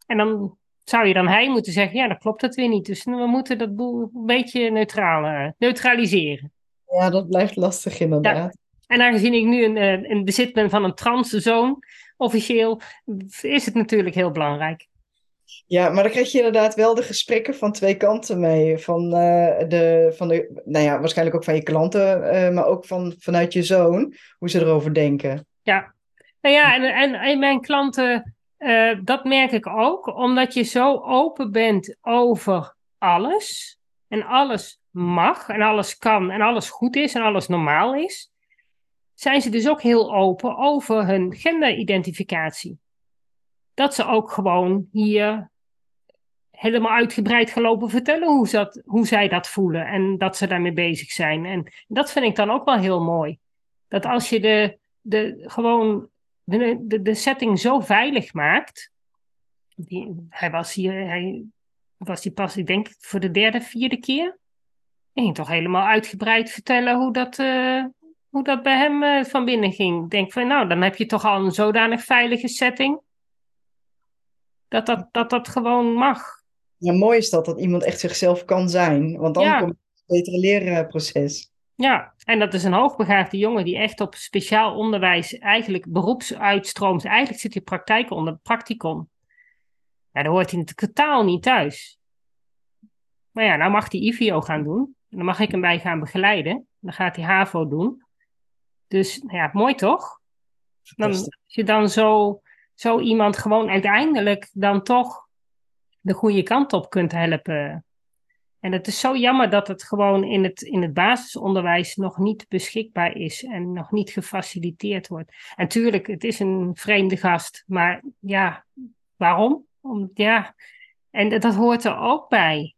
En dan zou je dan hij moeten zeggen, ja, dan klopt het weer niet. Dus we moeten dat boel een beetje neutraal, eh, neutraliseren. Ja, dat blijft lastig inderdaad. En aangezien ik nu in, eh, in bezit ben van een transzoon, officieel, is het natuurlijk heel belangrijk. Ja, maar dan krijg je inderdaad wel de gesprekken van twee kanten mee. Van, eh, de, van de, nou ja, waarschijnlijk ook van je klanten, eh, maar ook van, vanuit je zoon, hoe ze erover denken. Ja, nou ja, en, en, en mijn klanten, eh, dat merk ik ook, omdat je zo open bent over alles. En alles mag, en alles kan, en alles goed is, en alles normaal is. Zijn ze dus ook heel open over hun genderidentificatie. Dat ze ook gewoon hier helemaal uitgebreid gelopen vertellen hoe, dat, hoe zij dat voelen en dat ze daarmee bezig zijn. En dat vind ik dan ook wel heel mooi. Dat als je de, de, gewoon de, de, de setting zo veilig maakt. Die, hij was hier, hij was hier pas, ik denk, voor de derde, vierde keer. En ging toch helemaal uitgebreid vertellen hoe dat, eh, hoe dat bij hem eh, van binnen ging. Ik denk van, nou, dan heb je toch al een zodanig veilige setting. Dat dat, dat, dat gewoon mag. Ja, mooi is dat, dat iemand echt zichzelf kan zijn. Want dan Ja. komt het betere leerproces. Ja, en dat is een hoogbegaafde jongen die echt op speciaal onderwijs eigenlijk beroepsuitstroomt. Eigenlijk zit hij praktijk onder practicum. Ja, daar hoort hij natuurlijk totaal niet thuis. Maar ja, nou mag hij IVO gaan doen. En dan mag ik hem bij gaan begeleiden. Dan gaat hij HAVO doen. Dus ja, mooi toch? Dan, als je dan zo, zo iemand gewoon uiteindelijk dan toch de goede kant op kunt helpen. En het is zo jammer dat het gewoon in het, in het basisonderwijs nog niet beschikbaar is en nog niet gefaciliteerd wordt. En tuurlijk, het is een vreemde gast, maar ja, waarom? Om, ja, en dat, dat hoort er ook bij.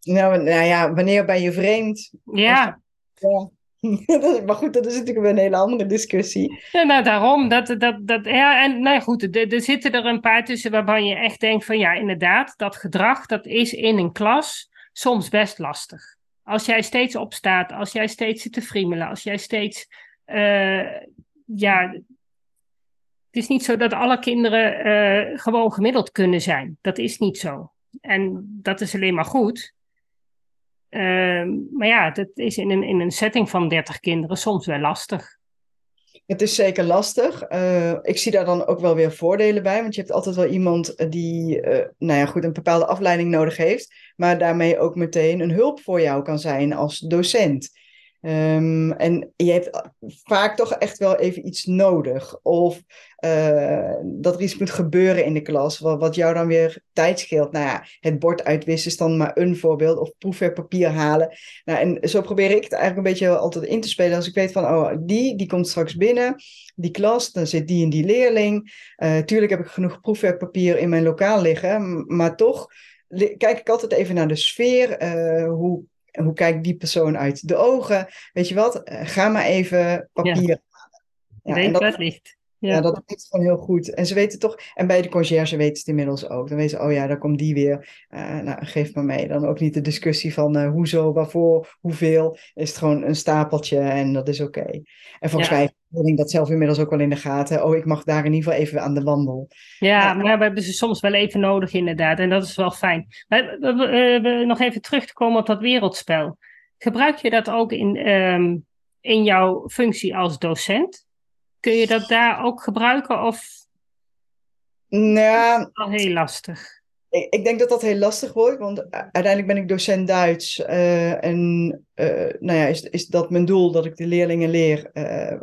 Nou, nou ja, wanneer ben je vreemd? Ja, Ja. maar goed, dat is natuurlijk een hele andere discussie. Ja, nou daarom. Dat, dat, dat, ja, en nou goed, er, er zitten er een paar tussen waarvan je echt denkt van ja, inderdaad, dat gedrag, dat is in een klas soms best lastig. Als jij steeds opstaat, als jij steeds zit te friemelen, als jij steeds, eh, ja, het is niet zo dat alle kinderen eh, gewoon gemiddeld kunnen zijn. Dat is niet zo. En dat is alleen maar goed. Ehm, maar ja, dat is in een, in een setting van 30 kinderen soms wel lastig. Het is zeker lastig. Eh, ik zie daar dan ook wel weer voordelen bij, want je hebt altijd wel iemand eh, die, eh, nou ja, goed, een bepaalde afleiding nodig heeft, maar daarmee ook meteen een hulp voor jou kan zijn als docent. Ehm, en je hebt vaak toch echt wel even iets nodig. Of eh, dat er iets moet gebeuren in de klas, wat, wat jou dan weer tijd scheelt. Nou ja, het bord uitwissen is dan maar een voorbeeld. Of proefwerkpapier halen. Nou, en zo probeer ik het eigenlijk een beetje altijd in te spelen. Als ik weet van, oh, die, die komt straks binnen. Die klas, dan zit die en die leerling. Eh, tuurlijk heb ik genoeg proefwerkpapier in mijn lokaal liggen. Maar toch kijk ik altijd even naar de sfeer. eh, hoe, hoe kijkt die persoon uit de ogen? Weet je wat? Eh, ga maar even papier halen. Ja, en dat, ligt. Ja. dat is gewoon heel goed. En ze weten toch, en bij de conciërge weten ze het inmiddels ook. Dan weten ze, oh ja, daar komt die weer. Uh, nou, geef maar mee. Dan ook niet de discussie van uh, hoezo, waarvoor, hoeveel. Is het gewoon een stapeltje en dat is oké. En volgens mij ik dat zelf inmiddels ook wel in de gaten. Oh, ik mag daar in ieder geval even aan de wandel. Ja, maar we hebben ze soms wel even nodig inderdaad. En dat is wel fijn. Maar, we, nog even terug te komen op dat wereldspel. Gebruik je dat ook in, um, in jouw functie als docent? Kun je dat daar ook gebruiken of nou, al heel lastig? Ik, ik, denk dat dat heel lastig wordt, want uiteindelijk ben ik docent Duits. Uh, en uh, nou ja, is, is dat mijn doel dat ik de leerlingen leer uh,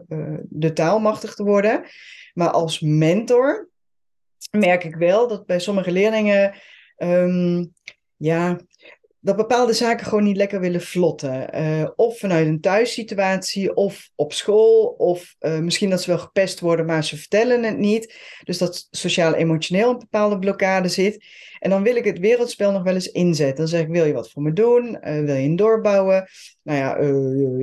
de taal machtig te worden. Maar als mentor merk ik wel dat bij sommige leerlingen um, ja, dat bepaalde zaken gewoon niet lekker willen vlotten. Uh, of vanuit een thuissituatie, of op school, of uh, misschien dat ze wel gepest worden, maar ze vertellen het niet. Dus dat sociaal-emotioneel een bepaalde blokkade zit. En dan wil ik het wereldspel nog wel eens inzetten. Dan zeg ik, wil je wat voor me doen? Uh, wil je een doorbouwen? Nou ja,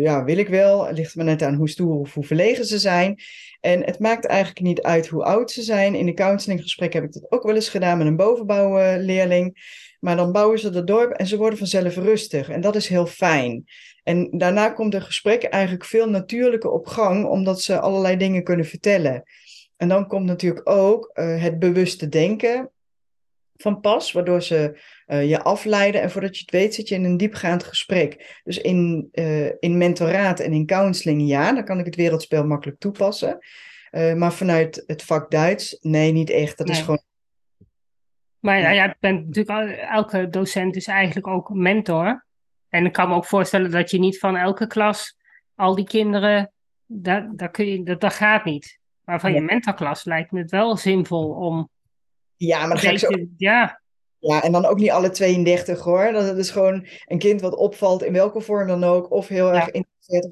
ja, wil ik wel. Het ligt me net aan hoe stoer of hoe verlegen ze zijn. En het maakt eigenlijk niet uit hoe oud ze zijn. In de counselinggesprek heb ik dat ook wel eens gedaan met een bovenbouwleerling. Maar dan bouwen ze het dorp en ze worden vanzelf rustig. En dat is heel fijn. En daarna komt het gesprek eigenlijk veel natuurlijker op gang, omdat ze allerlei dingen kunnen vertellen. En dan komt natuurlijk ook uh, het bewuste denken van pas, waardoor ze uh, je afleiden. En voordat je het weet, zit je in een diepgaand gesprek. Dus in, uh, in mentoraat en in counseling, ja, dan kan ik het wereldspel makkelijk toepassen. maar vanuit het vak Duits, nee, niet echt. Dat is gewoon maar ja, bent natuurlijk, elke docent is eigenlijk ook mentor. En ik kan me ook voorstellen dat je niet van elke klas al die kinderen, dat, dat, kun je, dat, dat gaat niet. Maar van je mentorklas lijkt me het wel zinvol om. Ja, maar dan ga ik zo. Ja. Ja, en dan ook niet alle 32 hoor. Dat is gewoon een kind wat opvalt in welke vorm dan ook. Of heel erg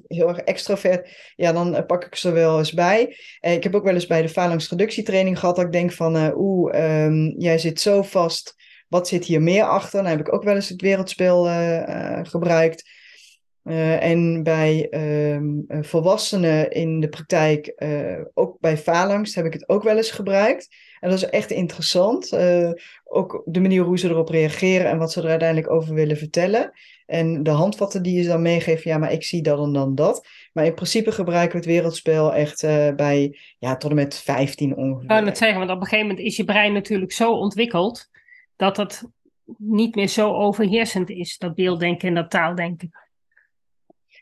heel erg extrovert. Ja, dan eh, pak ik ze wel eens bij. Uh, ik heb ook wel eens bij de phalanx gehad dat ik denk van... Uh, oeh, um, jij zit zo vast. Wat zit hier meer achter? Dan heb ik ook wel eens het wereldspel gebruikt. en bij um, volwassenen in de praktijk, ook bij phalanx, heb ik het ook wel eens gebruikt. En dat is echt interessant. Ook de manier hoe ze erop reageren en wat ze er uiteindelijk over willen vertellen. En de handvatten die je dan meegeeft, ja, maar ik zie dat en dan dat. Maar in principe gebruiken we het wereldspel echt uh, bij ja, tot en met 15 ongeveer. Ik het zeggen, want op een gegeven moment is je brein natuurlijk zo ontwikkeld dat het niet meer zo overheersend is, dat beelddenken en dat taaldenken.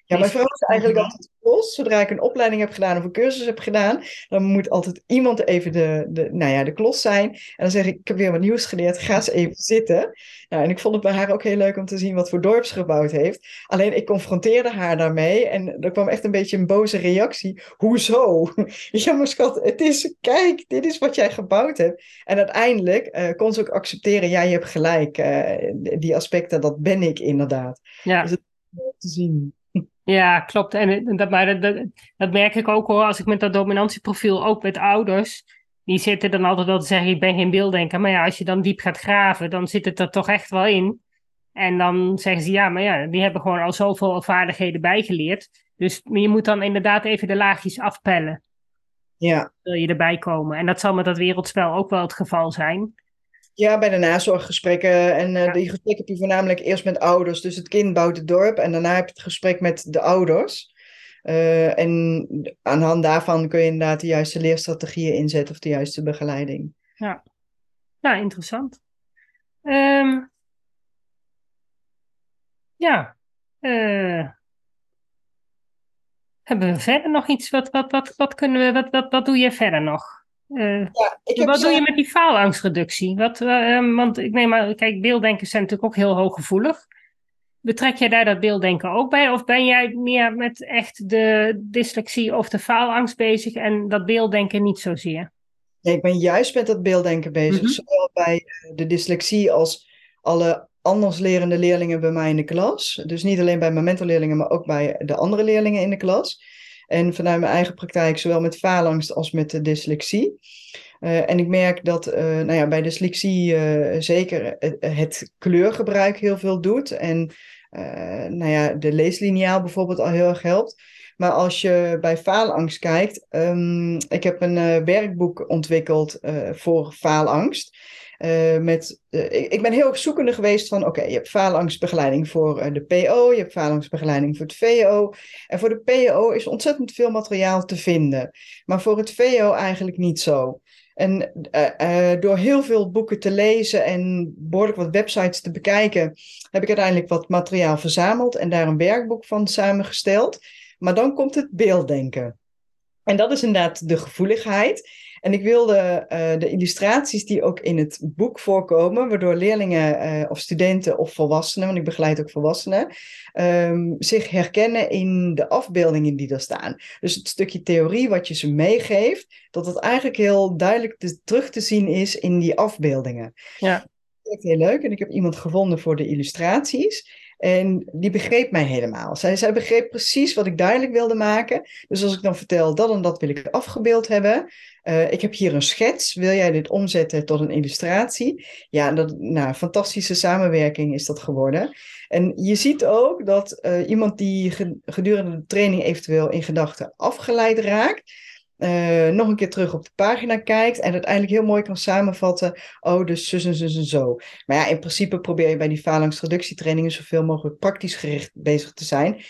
Ja, mijn vrouw is eigenlijk altijd los. Zodra ik een opleiding heb gedaan of een cursus heb gedaan, dan moet altijd iemand even de, de, nou ja, de klos zijn. En dan zeg ik, ik heb weer wat nieuws geleerd, ga eens even zitten. Nou, en ik vond het bij haar ook heel leuk om te zien wat voor dorp ze gebouwd heeft. Alleen ik confronteerde haar daarmee en er kwam echt een beetje een boze reactie. Hoezo? ja, maar schat, het is, kijk, dit is wat jij gebouwd hebt. En uiteindelijk uh, kon ze ook accepteren, ja, je hebt gelijk. Uh, die aspecten, dat ben ik inderdaad. Ja. Dus het te zien. Ja, klopt. En dat, maar dat, dat, merk ik ook hoor, als ik met dat dominantieprofiel, ook met ouders, die zitten dan altijd wel te zeggen, ik ben geen beelddenker. Maar ja, als je dan diep gaat graven, dan zit het er toch echt wel in. En dan zeggen ze, ja, maar ja, die hebben gewoon al zoveel vaardigheden bijgeleerd. Dus je moet dan inderdaad even de laagjes afpellen. Ja. Wil je erbij komen. En dat zal met dat wereldspel ook wel het geval zijn. Ja, bij de nazorggesprekken. En uh, die gesprekken heb je voornamelijk eerst met ouders. Dus het kind bouwt het dorp en daarna heb je het gesprek met de ouders. Uh, en aan de hand daarvan kun je inderdaad de juiste leerstrategieën inzetten of de juiste begeleiding. Ja, nou interessant. Um, ja, uh, hebben we verder nog iets? Wat, wat, wat, wat, kunnen we, wat, wat, wat doe je verder nog? Uh, ja, ik heb wat doe je met die faalangstreductie? Wat, uh, want ik neem maar, kijk, beelddenken zijn natuurlijk ook heel hooggevoelig. Betrek jij daar dat beelddenken ook bij? Of ben jij meer met echt de dyslexie of de faalangst bezig en dat beelddenken niet zozeer? Nee, ik ben juist met dat beelddenken bezig. Mm -hmm. Zowel bij de dyslexie als alle anders lerende leerlingen bij mij in de klas. Dus niet alleen bij mijn mentorleerlingen, maar ook bij de andere leerlingen in de klas. En vanuit mijn eigen praktijk, zowel met faalangst als met de dyslexie. Uh, en ik merk dat uh, nou ja, bij dyslexie uh, zeker het, kleurgebruik heel veel doet. En nou ja, de leesliniaal bijvoorbeeld al heel erg helpt. Maar als je bij faalangst kijkt, um, ik heb een werkboek ontwikkeld voor faalangst. Uh, met, ik, ik, ben heel erg zoekende geweest van, oké, je hebt faalangstbegeleiding voor de PO, je hebt faalangstbegeleiding voor het VO. En voor de PO is ontzettend veel materiaal te vinden, maar voor het VO eigenlijk niet zo. En door heel veel boeken te lezen en behoorlijk wat websites te bekijken, heb ik uiteindelijk wat materiaal verzameld en daar een werkboek van samengesteld. Maar dan komt het beelddenken. En dat is inderdaad de gevoeligheid. En ik wilde uh, de illustraties die ook in het boek voorkomen, waardoor leerlingen uh, of studenten of volwassenen, want ik begeleid ook volwassenen, um, zich herkennen in de afbeeldingen die er staan. Dus het stukje theorie wat je ze meegeeft, dat het eigenlijk heel duidelijk te, terug te zien is in die afbeeldingen. Ja. Dat is heel leuk. En ik heb iemand gevonden voor de illustraties. En die begreep mij helemaal. Zij, zij begreep precies wat ik duidelijk wilde maken. Dus als ik dan vertel, dat en dat wil ik afgebeeld hebben. Uh, ik heb hier een schets. Wil jij dit omzetten tot een illustratie? Ja, dat, nou, fantastische samenwerking is dat geworden. En je ziet ook dat uh, iemand die gedurende de training eventueel in gedachten afgeleid raakt, uh, nog een keer terug op de pagina kijkt en uiteindelijk heel mooi kan samenvatten. Oh, dus zus en zus en zo. Maar ja, in principe probeer je bij die faalangstreductietrainingen zoveel mogelijk praktisch gericht bezig te zijn.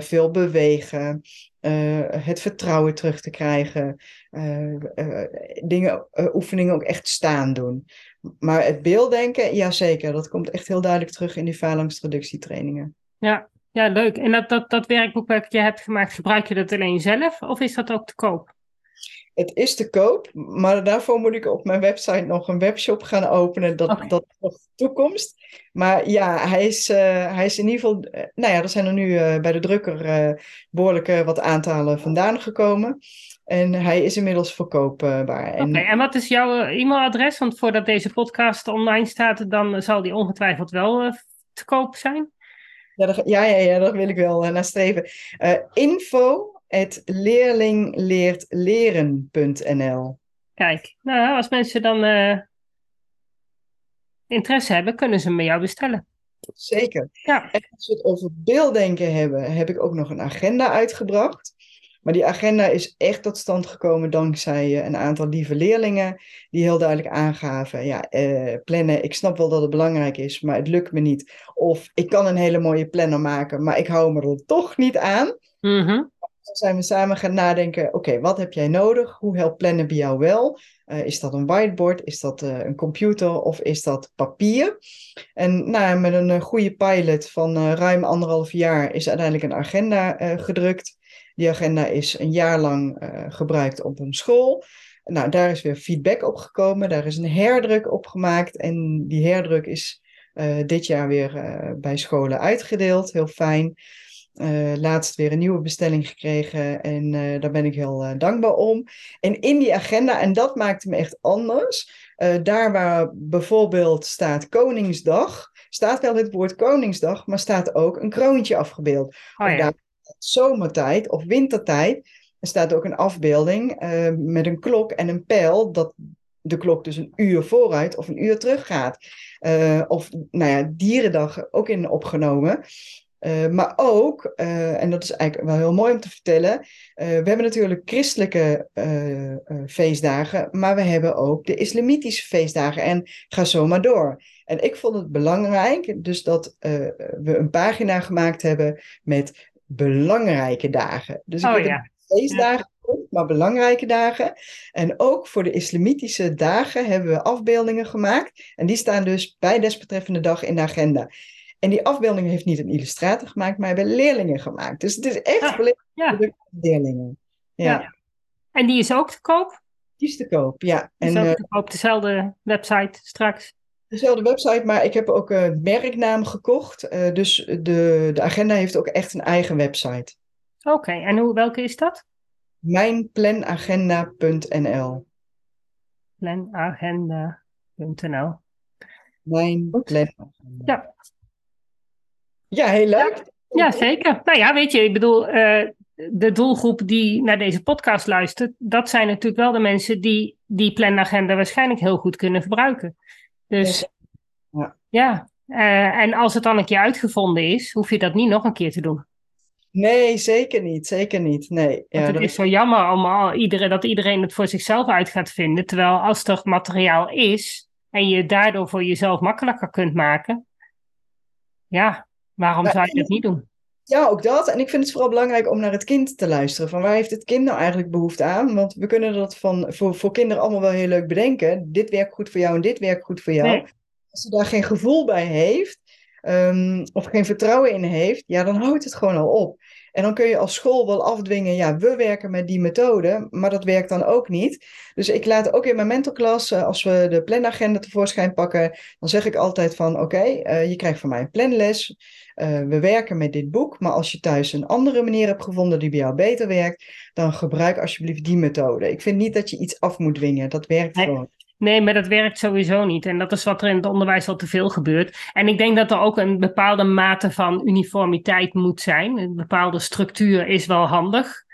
Veel bewegen, uh, het vertrouwen terug te krijgen, dingen, oefeningen ook echt staan doen. Maar het beelddenken, ja zeker, dat komt echt heel duidelijk terug in die faalangstreductietrainingen. Ja, ja, leuk. En dat, dat, dat werkboek wat je hebt gemaakt, gebruik je dat alleen zelf of is dat ook te koop? Het is te koop, maar daarvoor moet ik op mijn website nog een webshop gaan openen. Dat, okay. dat is nog toekomst. Maar ja, hij is, uh, hij is in ieder geval. Uh, nou ja, er zijn er nu uh, bij de drukker behoorlijk wat aantallen vandaan gekomen. En hij is inmiddels verkoopbaar. Oké, okay, en wat is jouw e-mailadres? Want voordat deze podcast online staat, dan zal die ongetwijfeld wel te koop zijn. Ja, dat, ja, ja, ja, daar wil ik wel naar streven. info leerlingleertleren.nl. Kijk, nou, als mensen dan uh, interesse hebben, kunnen ze met jou bestellen. Zeker. Ja. En als we het over beelddenken hebben, heb ik ook nog een agenda uitgebracht. Maar die agenda is echt tot stand gekomen dankzij uh, een aantal lieve leerlingen die heel duidelijk aangaven, ja, uh, plannen, ik snap wel dat het belangrijk is, maar het lukt me niet. Of ik kan een hele mooie planner maken, maar ik hou me er toch niet aan. Mm -hmm zijn we samen gaan nadenken, oké, wat heb jij nodig? Hoe helpt plannen bij jou wel? Uh, is dat een whiteboard? Is dat uh, een computer? Of is dat papier? En nou, met een uh, goede pilot van ruim anderhalf jaar is uiteindelijk een agenda gedrukt. Die agenda is een jaar lang gebruikt op een school. Nou, daar is weer feedback op gekomen. Daar is een herdruk op gemaakt. En die herdruk is dit jaar weer bij scholen uitgedeeld. Heel fijn. Uh, laatst weer een nieuwe bestelling gekregen en uh, daar ben ik heel uh, dankbaar om. En in die agenda, en dat maakte me echt anders, daar waar bijvoorbeeld staat Koningsdag, staat wel het woord Koningsdag, maar staat ook een kroontje afgebeeld. Oh, ja. Daar zomertijd of wintertijd er staat ook een afbeelding met een klok en een pijl, dat de klok dus een uur vooruit of een uur terug gaat. of nou ja, dierendag ook in opgenomen. Uh, maar ook, uh, en dat is eigenlijk wel heel mooi om te vertellen, uh, we hebben natuurlijk christelijke feestdagen, maar we hebben ook de islamitische feestdagen en ga zo maar door. En ik vond het belangrijk dus dat we een pagina gemaakt hebben met belangrijke dagen. Dus ik oh, heb ja. feestdagen, ja. maar belangrijke dagen. En ook voor de islamitische dagen hebben we afbeeldingen gemaakt. En die staan dus bij desbetreffende dag in de agenda. En die afbeelding heeft niet een illustrator gemaakt, maar hebben leerlingen gemaakt. Dus het is echt Ah, volledig ja. leerlingen. Ja, Ja. En die is ook te koop? die is te koop. Ja, Die is en ook eh, te koop, dezelfde website straks. dezelfde website, maar ik heb ook een merknaam gekocht. Eh, dus de, de agenda heeft ook echt een eigen website. Oké, en hoe, welke is dat? Mijnplanagenda.nl Planagenda.nl Mijn planagenda. Ja. Ja, heel leuk. Ja, zeker. Nou ja, weet je, ik bedoel, eh, de doelgroep die naar deze podcast luistert, dat zijn natuurlijk wel de mensen die die planagenda waarschijnlijk heel goed kunnen gebruiken. Dus Ja. ja, eh, en als het dan een keer uitgevonden is, hoef je dat niet nog een keer te doen. Nee, zeker niet. Zeker niet. Nee. Ja, het is zo jammer om al, iedereen, dat iedereen het voor zichzelf uit gaat vinden. Terwijl als er materiaal is en je daardoor voor jezelf makkelijker kunt maken. Ja, waarom zou je dat niet doen? Ja, ook dat. En ik vind het vooral belangrijk om naar het kind te luisteren. Van waar heeft het kind nou eigenlijk behoefte aan? Want we kunnen dat van, voor, voor kinderen allemaal wel heel leuk bedenken. Dit werkt goed voor jou en dit werkt goed voor jou. Als ze daar geen gevoel bij heeft, um, of geen vertrouwen in heeft, ja, dan houdt het gewoon al op. En dan kun je als school wel afdwingen, ja, we werken met die methode, maar dat werkt dan ook niet. Dus ik laat ook in mijn mentorklas, uh, als we de planagenda tevoorschijn pakken, dan zeg ik altijd van, oké, okay, uh, je krijgt van mij een planles. Uh, we werken met dit boek, maar als je thuis een andere manier hebt gevonden die bij jou beter werkt, dan gebruik alsjeblieft die methode. Ik vind niet dat je iets af moet dwingen, dat werkt nee. gewoon. Nee, maar dat werkt sowieso niet. En dat is wat er in het onderwijs al te veel gebeurt. En ik denk dat er ook een bepaalde mate van uniformiteit moet zijn. Een bepaalde structuur is wel handig.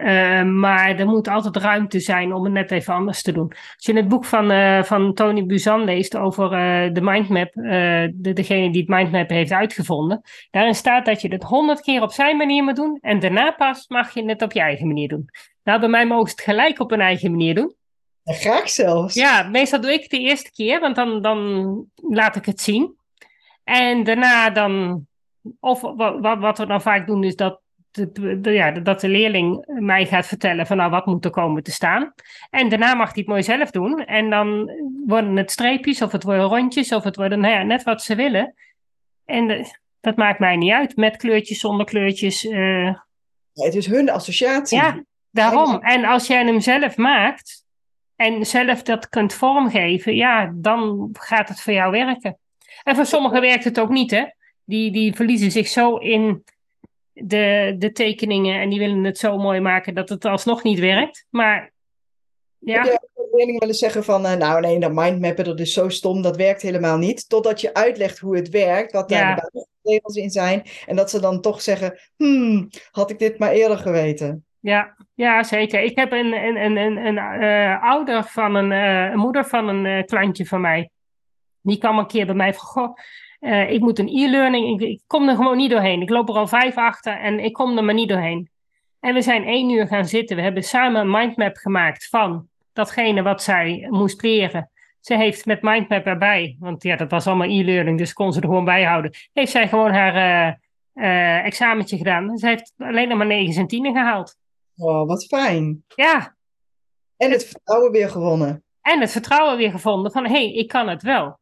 Uh, maar er moet altijd ruimte zijn om het net even anders te doen. Als je in het boek van, uh, van Tony Buzan leest over uh, de mindmap, de, degene die het mindmap heeft uitgevonden, daarin staat dat je het honderd keer op zijn manier moet doen en daarna pas mag je het op je eigen manier doen. Nou, bij mij mogen ze het gelijk op een eigen manier doen. Ja, graag zelfs. Ja, meestal doe ik het de eerste keer, want dan, dan laat ik het zien. En daarna dan, of wat, wat we dan vaak doen, is dat de, de, ja, dat de leerling mij gaat vertellen van nou wat moet er komen te staan. En daarna mag hij het mooi zelf doen. En dan worden het streepjes of het worden rondjes of het worden nou ja, net wat ze willen. En dat maakt mij niet uit. Met kleurtjes, zonder kleurtjes. Uh... Ja, het is hun associatie. Ja, daarom. En als jij hem zelf maakt, en zelf dat kunt vormgeven, ja, dan gaat het voor jou werken. En voor sommigen werkt het ook niet, hè? Die, die verliezen zich zo in de, de tekeningen en die willen het zo mooi maken dat het alsnog niet werkt. Maar ja. ja leerlingen willen zeggen van, uh, nou nee, dat mindmappen, dat is zo stom, dat werkt helemaal niet. Totdat je uitlegt hoe het werkt, wat daar de regels in zijn. En dat ze dan toch zeggen, hmm, had ik dit maar eerder geweten. Ja, ja, zeker. Ik heb een, een, een, een, een uh, ouder van een, uh, moeder van een klantje van mij. Die kwam een keer bij mij van, goh, ik moet een e-learning, ik, ik, kom er gewoon niet doorheen. Ik loop er al vijf achter en ik kom er maar niet doorheen. En we zijn één uur gaan zitten. We hebben samen een mindmap gemaakt van datgene wat zij moest leren. Ze heeft met mindmap erbij, want ja, dat was allemaal e-learning, dus kon ze er gewoon bij houden. Heeft zij gewoon haar examentje gedaan. Ze heeft alleen nog maar 9 en 10 gehaald. Oh, wat fijn. Ja. En het vertrouwen weer gewonnen. En het vertrouwen weer gevonden van, hé, hey, ik kan het wel.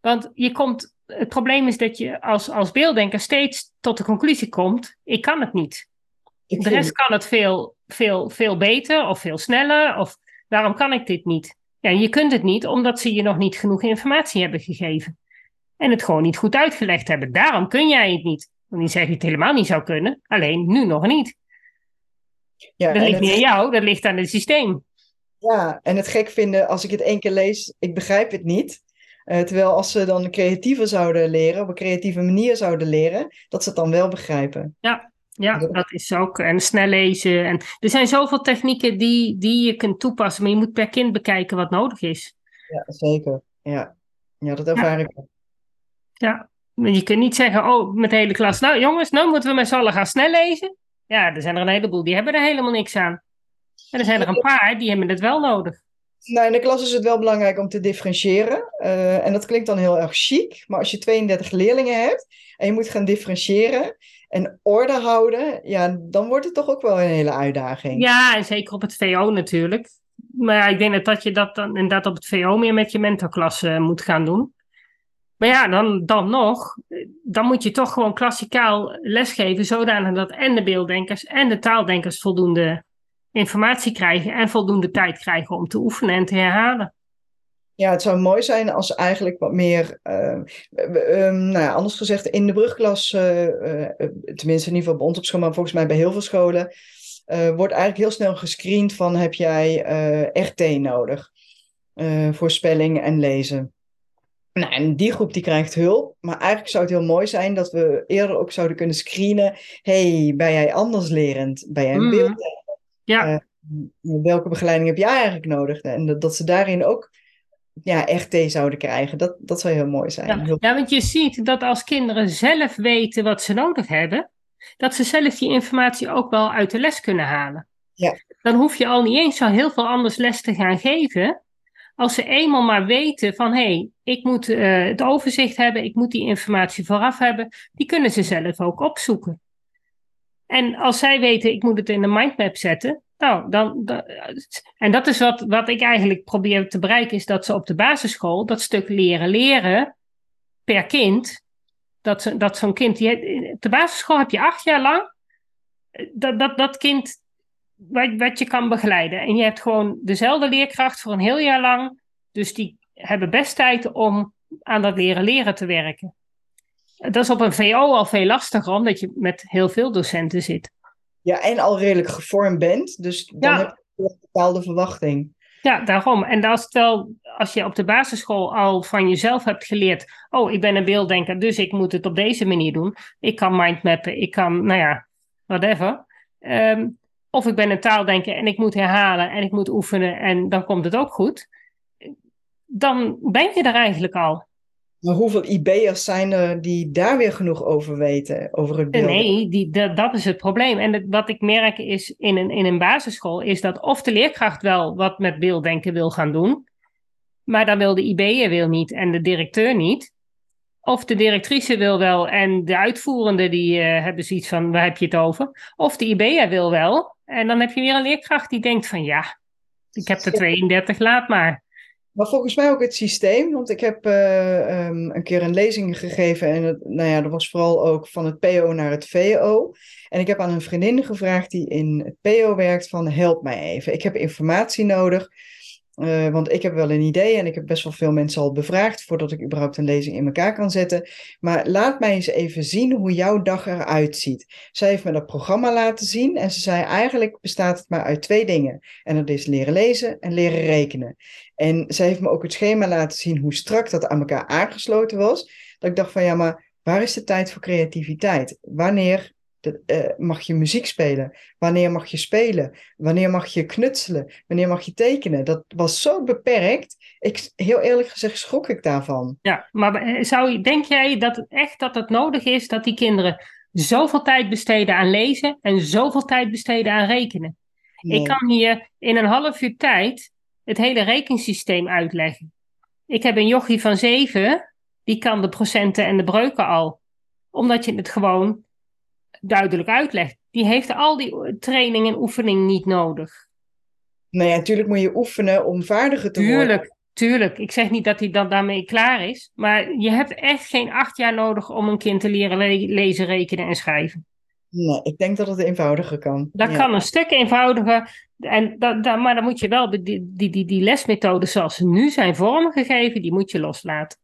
Want je komt, het probleem is dat je als, als beelddenker steeds tot de conclusie komt, ik kan het niet. de rest kan het veel, veel, veel beter of veel sneller, of waarom kan ik dit niet? Ja, je kunt het niet omdat ze je nog niet genoeg informatie hebben gegeven. En het gewoon niet goed uitgelegd hebben. Daarom kun jij het niet. Want niet zeg je het helemaal niet zou kunnen, alleen nu nog niet. Ja, dat ligt niet aan jou, dat ligt aan het systeem. Ja, en het gek vinden, als ik het één keer lees, ik begrijp het niet. Uh, terwijl als ze dan creatiever zouden leren, op een creatieve manier zouden leren, dat ze het dan wel begrijpen. Ja, ja, dat is ook. En snel lezen. En er zijn zoveel technieken die, die je kunt toepassen, maar je moet per kind bekijken wat nodig is. Ja, zeker. Ja, ja dat ervaar ik ook. Ja, je kunt niet zeggen, oh, met de hele klas, nou jongens, nou moeten we met z'n allen gaan snel lezen. Ja, er zijn er een heleboel die hebben er helemaal niks aan. En er zijn er een paar die hebben het wel nodig. Nou, in de klas is het wel belangrijk om te differentiëren. Uh, en dat klinkt dan heel erg chic. Maar als je 32 leerlingen hebt en je moet gaan differentiëren en orde houden, ja, dan wordt het toch ook wel een hele uitdaging. Ja, en zeker op het VO natuurlijk. Maar ik denk dat, je dat dan inderdaad op het VO meer met je mentorklasse uh, moet gaan doen. Maar ja, dan, dan nog, dan moet je toch gewoon klassikaal lesgeven, zodanig dat en de beelddenkers en de taaldenkers voldoende informatie krijgen en voldoende tijd krijgen om te oefenen en te herhalen. Ja, het zou mooi zijn als eigenlijk wat meer, uh, nou ja, anders gezegd, in de brugklas, uh, uh, tenminste in ieder geval bij ons op school, maar volgens mij bij heel veel scholen, wordt eigenlijk heel snel gescreend van heb jij RT nodig voor spelling en lezen. Nou, en die groep die krijgt hulp. Maar eigenlijk zou het heel mooi zijn dat we eerder ook zouden kunnen screenen. hey, ben jij anders lerend? Ben jij een mm. Ja. Uh, welke begeleiding heb jij eigenlijk nodig? En dat, dat ze daarin ook ja, RT zouden krijgen. Dat, dat zou heel mooi zijn. Ja. ja, want je ziet dat als kinderen zelf weten wat ze nodig hebben, dat ze zelf die informatie ook wel uit de les kunnen halen. Ja. Dan hoef je al niet eens zo heel veel anders les te gaan geven. Als ze eenmaal maar weten van hé, hey, ik moet uh, het overzicht hebben, ik moet die informatie vooraf hebben, die kunnen ze zelf ook opzoeken. En als zij weten, ik moet het in de mindmap zetten, nou, dan, en dat is wat, wat ik eigenlijk probeer te bereiken, is dat ze op de basisschool dat stuk leren leren per kind, dat, ze, dat zo'n kind, die, op de basisschool heb je acht jaar lang dat, dat, dat kind wat, wat je kan begeleiden. En je hebt gewoon dezelfde leerkracht voor een heel jaar lang, dus die hebben best tijd om aan dat leren leren te werken. Dat is op een VO al veel lastiger, omdat je met heel veel docenten zit. Ja, en al redelijk gevormd bent. Dus dan Ja. heb je een bepaalde verwachting. Ja, daarom. En als, het wel, als je op de basisschool al van jezelf hebt geleerd, oh, ik ben een beelddenker, dus ik moet het op deze manier doen. Ik kan mindmappen, ik kan, nou ja, whatever. Ehm, of ik ben een taaldenker en ik moet herhalen en ik moet oefenen en dan komt het ook goed. Dan ben je er eigenlijk al. Maar hoeveel IB'ers zijn er die daar weer genoeg over weten? Over het beeld? Nee, die, dat, dat is het probleem. En het- wat ik merk is in een, in een basisschool, is dat of de leerkracht wel wat met beelddenken wil gaan doen, maar dan wil de IB'er wil niet en de directeur niet. Of de directrice wil wel en de uitvoerende die eh, hebben zoiets van, waar heb je het over? Of de IB'er wil wel en dan heb je weer een leerkracht die denkt van, ja, ik heb er 32, laat maar. Maar volgens mij ook het systeem, want ik heb eh, ehm, een keer een lezing gegeven en nou ja, dat was vooral ook van het PO naar het VO. En ik heb aan een vriendin gevraagd die in het PO werkt van help mij even. Ik heb informatie nodig, eh, want ik heb wel een idee en ik heb best wel veel mensen al bevraagd voordat ik überhaupt een lezing in elkaar kan zetten. Maar laat mij eens even zien hoe jouw dag eruit ziet. Zij heeft me dat programma laten zien en ze zei eigenlijk bestaat het maar uit twee dingen. En dat is leren lezen en leren rekenen. En zij heeft me ook het schema laten zien hoe strak dat aan elkaar aangesloten was. Dat ik dacht van ja, maar waar is de tijd voor creativiteit? Wanneer de- eh, mag je muziek spelen? Wanneer mag je spelen? Wanneer mag je knutselen? Wanneer mag je tekenen? Dat was zo beperkt. Ik, heel eerlijk gezegd schrok ik daarvan. Ja, maar eh, zou, je- denk jij dat het echt dat het nodig is dat die kinderen zoveel tijd besteden aan lezen en zoveel tijd besteden aan rekenen? Nee. Ik kan hier in een half uur tijd het hele rekensysteem uitleggen. Ik heb een jochie van zeven, die kan de procenten en de breuken al. Omdat je het gewoon duidelijk uitlegt. Die heeft al die training en oefening niet nodig. Nee, natuurlijk moet je oefenen om vaardiger te worden. Tuurlijk, tuurlijk. Ik zeg niet dat hij dan daarmee klaar is. Maar je hebt echt geen acht jaar nodig om een kind te leren le- lezen, rekenen en schrijven. Nee, ik denk dat het eenvoudiger kan. Dat Ja. kan een stuk eenvoudiger. En dat, dat, maar dan moet je wel die, die, die, die lesmethoden zoals ze nu zijn vormgegeven, die moet je loslaten.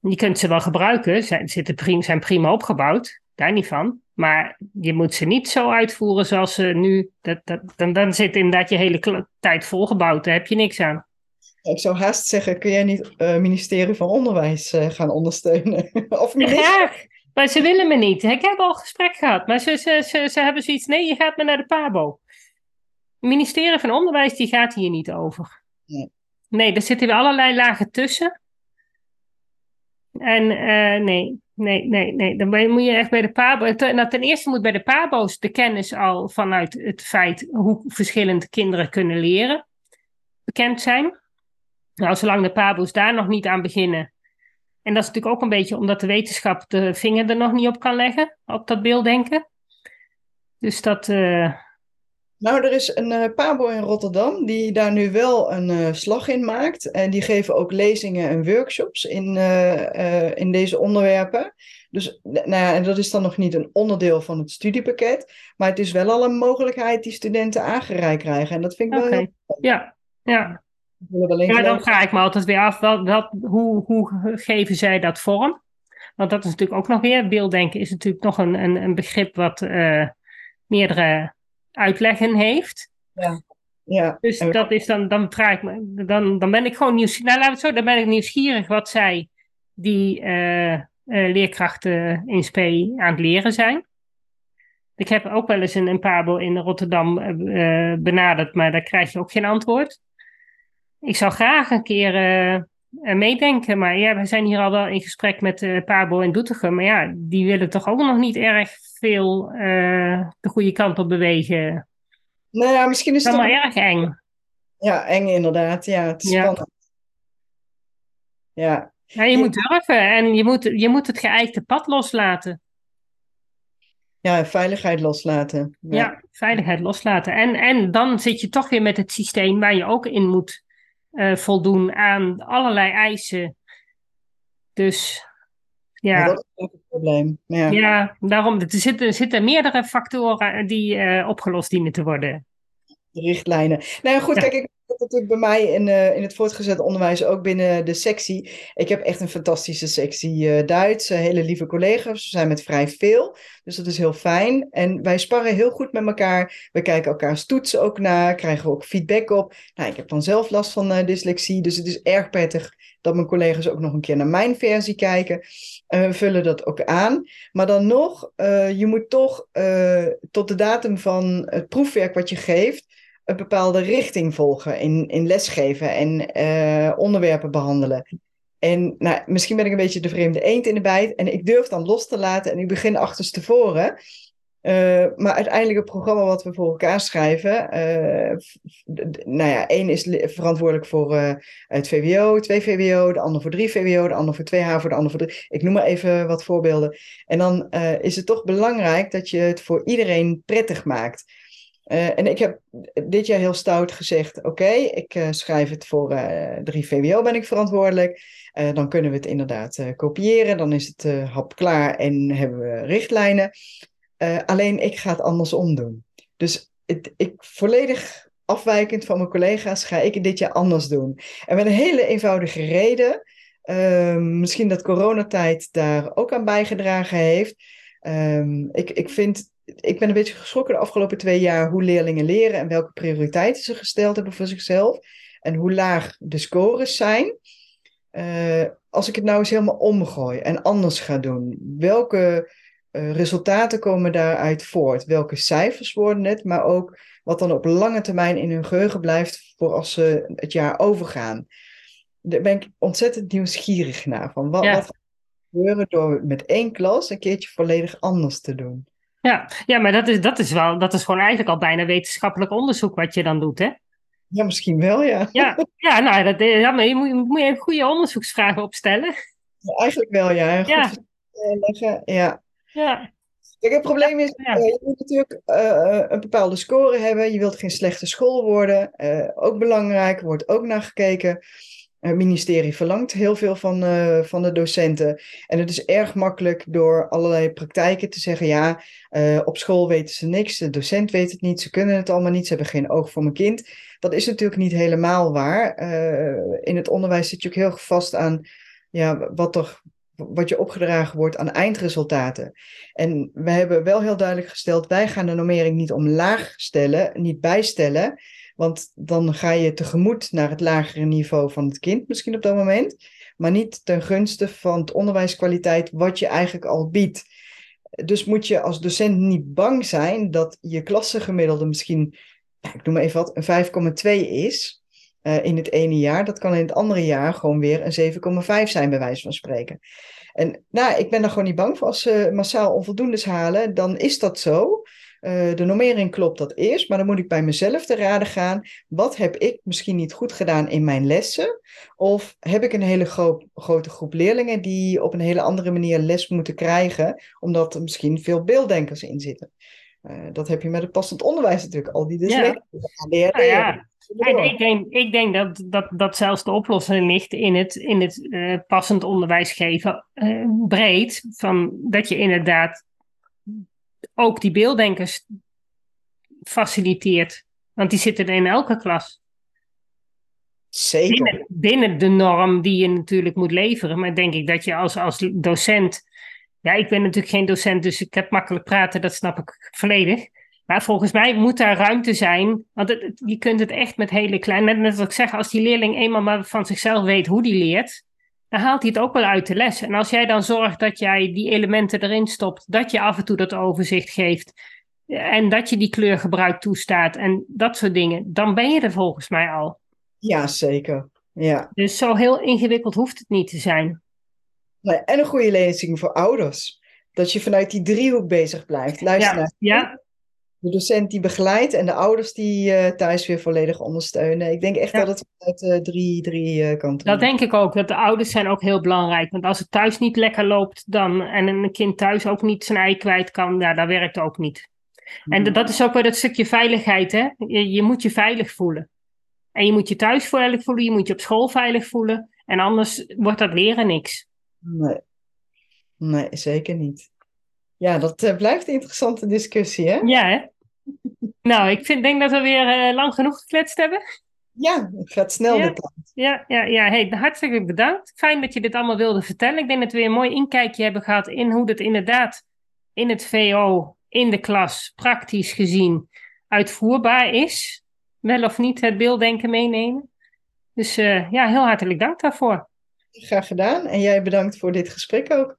Je kunt ze wel gebruiken, ze zitten zijn prima opgebouwd, daar niet van. Maar je moet ze niet zo uitvoeren zoals ze nu. Dat, dat, dan, dan zit inderdaad je hele tijd volgebouwd, daar heb je niks aan. Ik zou haast zeggen, kun jij niet het ministerie van Onderwijs eh, gaan ondersteunen? of minister? Graag, maar ze willen me niet. Ik heb al gesprek gehad, maar ze, ze, ze, ze hebben zoiets. Nee, je gaat me naar de PABO. Het ministerie van Onderwijs die gaat hier niet over. Nee. Nee, er zitten weer allerlei lagen tussen. En eh, nee, nee, nee, nee. Dan moet je echt bij de PABO. Ten, nou, ten eerste moet bij de PABO's de kennis al vanuit het feit hoe verschillend kinderen kunnen leren bekend zijn. Nou, zolang de PABO's daar nog niet aan beginnen. En dat is natuurlijk ook een beetje omdat de wetenschap de vinger er nog niet op kan leggen, op dat beelddenken. Dus dat, eh, Nou, er is een eh, Pabo in Rotterdam die daar nu wel een eh, slag in maakt. En die geven ook lezingen en workshops in, eh, in deze onderwerpen. Dus nou ja, en dat is dan nog niet een onderdeel van het studiepakket. Maar het is wel al een mogelijkheid die studenten aangereikt krijgen. En dat vind ik wel heel... Ja, ja. Ja, dan vraag ik me altijd weer af, wat, wat, hoe, hoe geven zij dat vorm? Want dat is natuurlijk ook nog weer, beelddenken is natuurlijk nog een, een, een begrip wat meerdere uitleggen heeft. Ja, Dus en- dat is dan, dan vraag ik me, dan, dan ben ik gewoon nieuwsgierig, nou we het zo, dan ben ik nieuwsgierig wat zij, die eh, eh, leerkrachten in SP aan het leren zijn. Ik heb ook wel eens een, een pabo in Rotterdam eh, benaderd, maar daar krijg je ook geen antwoord. Ik zou graag een keer meedenken. Maar ja, we zijn hier al wel in gesprek met uh, Pabo en Doetinchem. Maar ja, die willen toch ook nog niet erg veel de goede kant op bewegen. Nou ja, misschien is het allemaal erg eng. Ja, eng inderdaad. Ja, het is spannend. Ja. ja je moet durven en je moet, je moet het geëikte pad loslaten. Ja, veiligheid loslaten. Ja. veiligheid loslaten. En, en dan zit je toch weer met het systeem waar je ook in moet uh, voldoen aan allerlei eisen. Dus ja. dat is ook het probleem. Ja, ja daarom. Er zitten, er zitten meerdere factoren die uh, opgelost dienen te worden. De richtlijnen. Nou ja, goed, kijk, ik dat natuurlijk bij mij in, uh, in het voortgezet onderwijs, ook binnen de sectie. Ik heb echt een fantastische sectie uh, Duits, uh, hele lieve collega's. We zijn met vrij veel, dus dat is heel fijn. En wij sparren heel goed met elkaar. We kijken elkaars toetsen ook na, krijgen ook feedback op. Nou, ik heb dan zelf last van dyslexie, dus het is erg prettig dat mijn collega's ook nog een keer naar mijn versie kijken. we vullen dat ook aan. Maar dan nog, je moet toch tot de datum van het proefwerk wat je geeft een bepaalde richting volgen in, in lesgeven en uh, onderwerpen behandelen. En nou, misschien ben ik een beetje de vreemde eend in de bijt en ik durf dan los te laten en ik begin achterstevoren. Uh, maar uiteindelijk het programma wat we voor elkaar schrijven, uh, nou ja, één is verantwoordelijk voor het VWO, twee VWO, de ander voor drie VWO, de ander voor twee HAVO, de ander voor drie. Ik noem maar even wat voorbeelden. En dan is het toch belangrijk dat je het voor iedereen prettig maakt. Uh, en ik heb dit jaar heel stout gezegd: oké, ik uh, schrijf het voor uh, 3 VWO, ben ik verantwoordelijk. dan kunnen we het inderdaad kopiëren, dan is het hap klaar en hebben we richtlijnen. alleen ik ga het andersom doen. Dus het, ik volledig afwijkend van mijn collega's ga ik dit jaar anders doen. En met een hele eenvoudige reden. Ehm, misschien dat coronatijd daar ook aan bijgedragen heeft. Um, ik, ik vind ik ben een beetje geschrokken de afgelopen twee jaar hoe leerlingen leren en welke prioriteiten ze gesteld hebben voor zichzelf en hoe laag de scores zijn. Uh, als ik het nou eens helemaal omgooi en anders ga doen, welke uh, resultaten komen daaruit voort? Welke cijfers worden het, maar ook wat dan op lange termijn in hun geheugen blijft voor als ze het jaar overgaan? Daar ben ik ontzettend nieuwsgierig naar. Van wat, ja. wat gaat gebeuren door met één klas een keertje volledig anders te doen? Ja, ja maar dat is, dat, is wel, dat is gewoon eigenlijk al bijna wetenschappelijk onderzoek wat je dan doet, hè? Ja, misschien wel, ja. Ja, ja, nou, dat, ja maar je moet, moet je even goede onderzoeksvragen opstellen. Ja, eigenlijk wel, ja. Goed ja. leggen, ja. Ja. Kijk, het probleem is, ja. uh, je moet natuurlijk uh, een bepaalde score hebben. Je wilt geen slechte school worden. Uh, ook belangrijk, wordt ook naar gekeken. Ministerie verlangt heel veel van, uh, van de docenten. En het is erg makkelijk door allerlei praktijken te zeggen: ja, uh, op school weten ze niks, de docent weet het niet, ze kunnen het allemaal niet, ze hebben geen oog voor mijn kind. Dat is natuurlijk niet helemaal waar. Uh, in het onderwijs zit je ook heel vast aan ja, wat, er, wat je opgedragen wordt aan eindresultaten. En we hebben wel heel duidelijk gesteld: wij gaan de normering niet omlaag stellen, niet bijstellen. Want dan ga je tegemoet naar het lagere niveau van het kind, misschien op dat moment. Maar niet ten gunste van het onderwijskwaliteit wat je eigenlijk al biedt. Dus moet je als docent niet bang zijn dat je klassengemiddelde misschien, ik noem maar even wat, een 5,2 is uh, in het ene jaar. Dat kan in het andere jaar gewoon weer een 7,5 zijn, bij wijze van spreken. En nou, ik ben er gewoon niet bang voor. Als ze massaal onvoldoendes halen, dan is dat zo. Uh, de normering klopt dat eerst, maar dan moet ik bij mezelf te raden gaan. Wat heb ik misschien niet goed gedaan in mijn lessen? Of heb ik een hele gro grote groep leerlingen die op een hele andere manier les moeten krijgen, omdat er misschien veel beelddenkers in zitten? Uh, dat heb je met het passend onderwijs natuurlijk, al die. Ja. Nou ja. En ik denk, ik denk dat, dat, dat zelfs de oplossing ligt in het, in het uh, passend onderwijs geven, breed. Van dat je inderdaad ook die beelddenkers faciliteert. Want die zitten in elke klas. Zeker. Binnen, binnen, de norm die je natuurlijk moet leveren. Maar denk ik dat je als, als docent. Ja, ik ben natuurlijk geen docent, dus ik heb makkelijk praten, dat snap ik volledig. Maar volgens mij moet daar ruimte zijn. Want het, je kunt het echt met hele kleine. Net, net als ik zeg, als die leerling eenmaal maar van zichzelf weet hoe die leert dan haalt hij het ook wel uit de les. En als jij dan zorgt dat jij die elementen erin stopt, dat je af en toe dat overzicht geeft en dat je die kleurgebruik toestaat en dat soort dingen, dan ben je er volgens mij al. Ja, zeker. Ja. Dus zo heel ingewikkeld hoeft het niet te zijn. Nee, en een goede lezing voor ouders. Dat je vanuit die driehoek bezig blijft. Luister Ja, naar ja, de docent die begeleidt en de ouders die eh, thuis weer volledig ondersteunen. Ik denk echt Ja. dat het vanuit eh, drie, drie eh, kanten dat denk ik ook. Dat de ouders zijn ook heel belangrijk. Want als het thuis niet lekker loopt dan, en een kind thuis ook niet zijn ei kwijt kan, ja, dat werkt ook niet. En Mm. dat is ook wel dat stukje veiligheid. Hè? Je, je moet je veilig voelen. En je moet je thuis veilig voelen, je moet je op school veilig voelen. En anders wordt dat leren niks. Nee. nee, zeker niet. Ja, dat eh, blijft een interessante discussie, hè? Ja, hè? Nou, ik vind, denk dat we weer eh, lang genoeg gekletst hebben. Ja, het gaat snel Ja. Ja, ja, ja. Hey, hartstikke bedankt. Fijn dat je dit allemaal wilde vertellen. Ik denk dat we weer een mooi inkijkje hebben gehad in hoe het inderdaad in het VO, in de klas, praktisch gezien uitvoerbaar is. Wel of niet het beelddenken meenemen. Dus eh, ja, heel hartelijk dank daarvoor. Graag gedaan. En jij bedankt voor dit gesprek ook.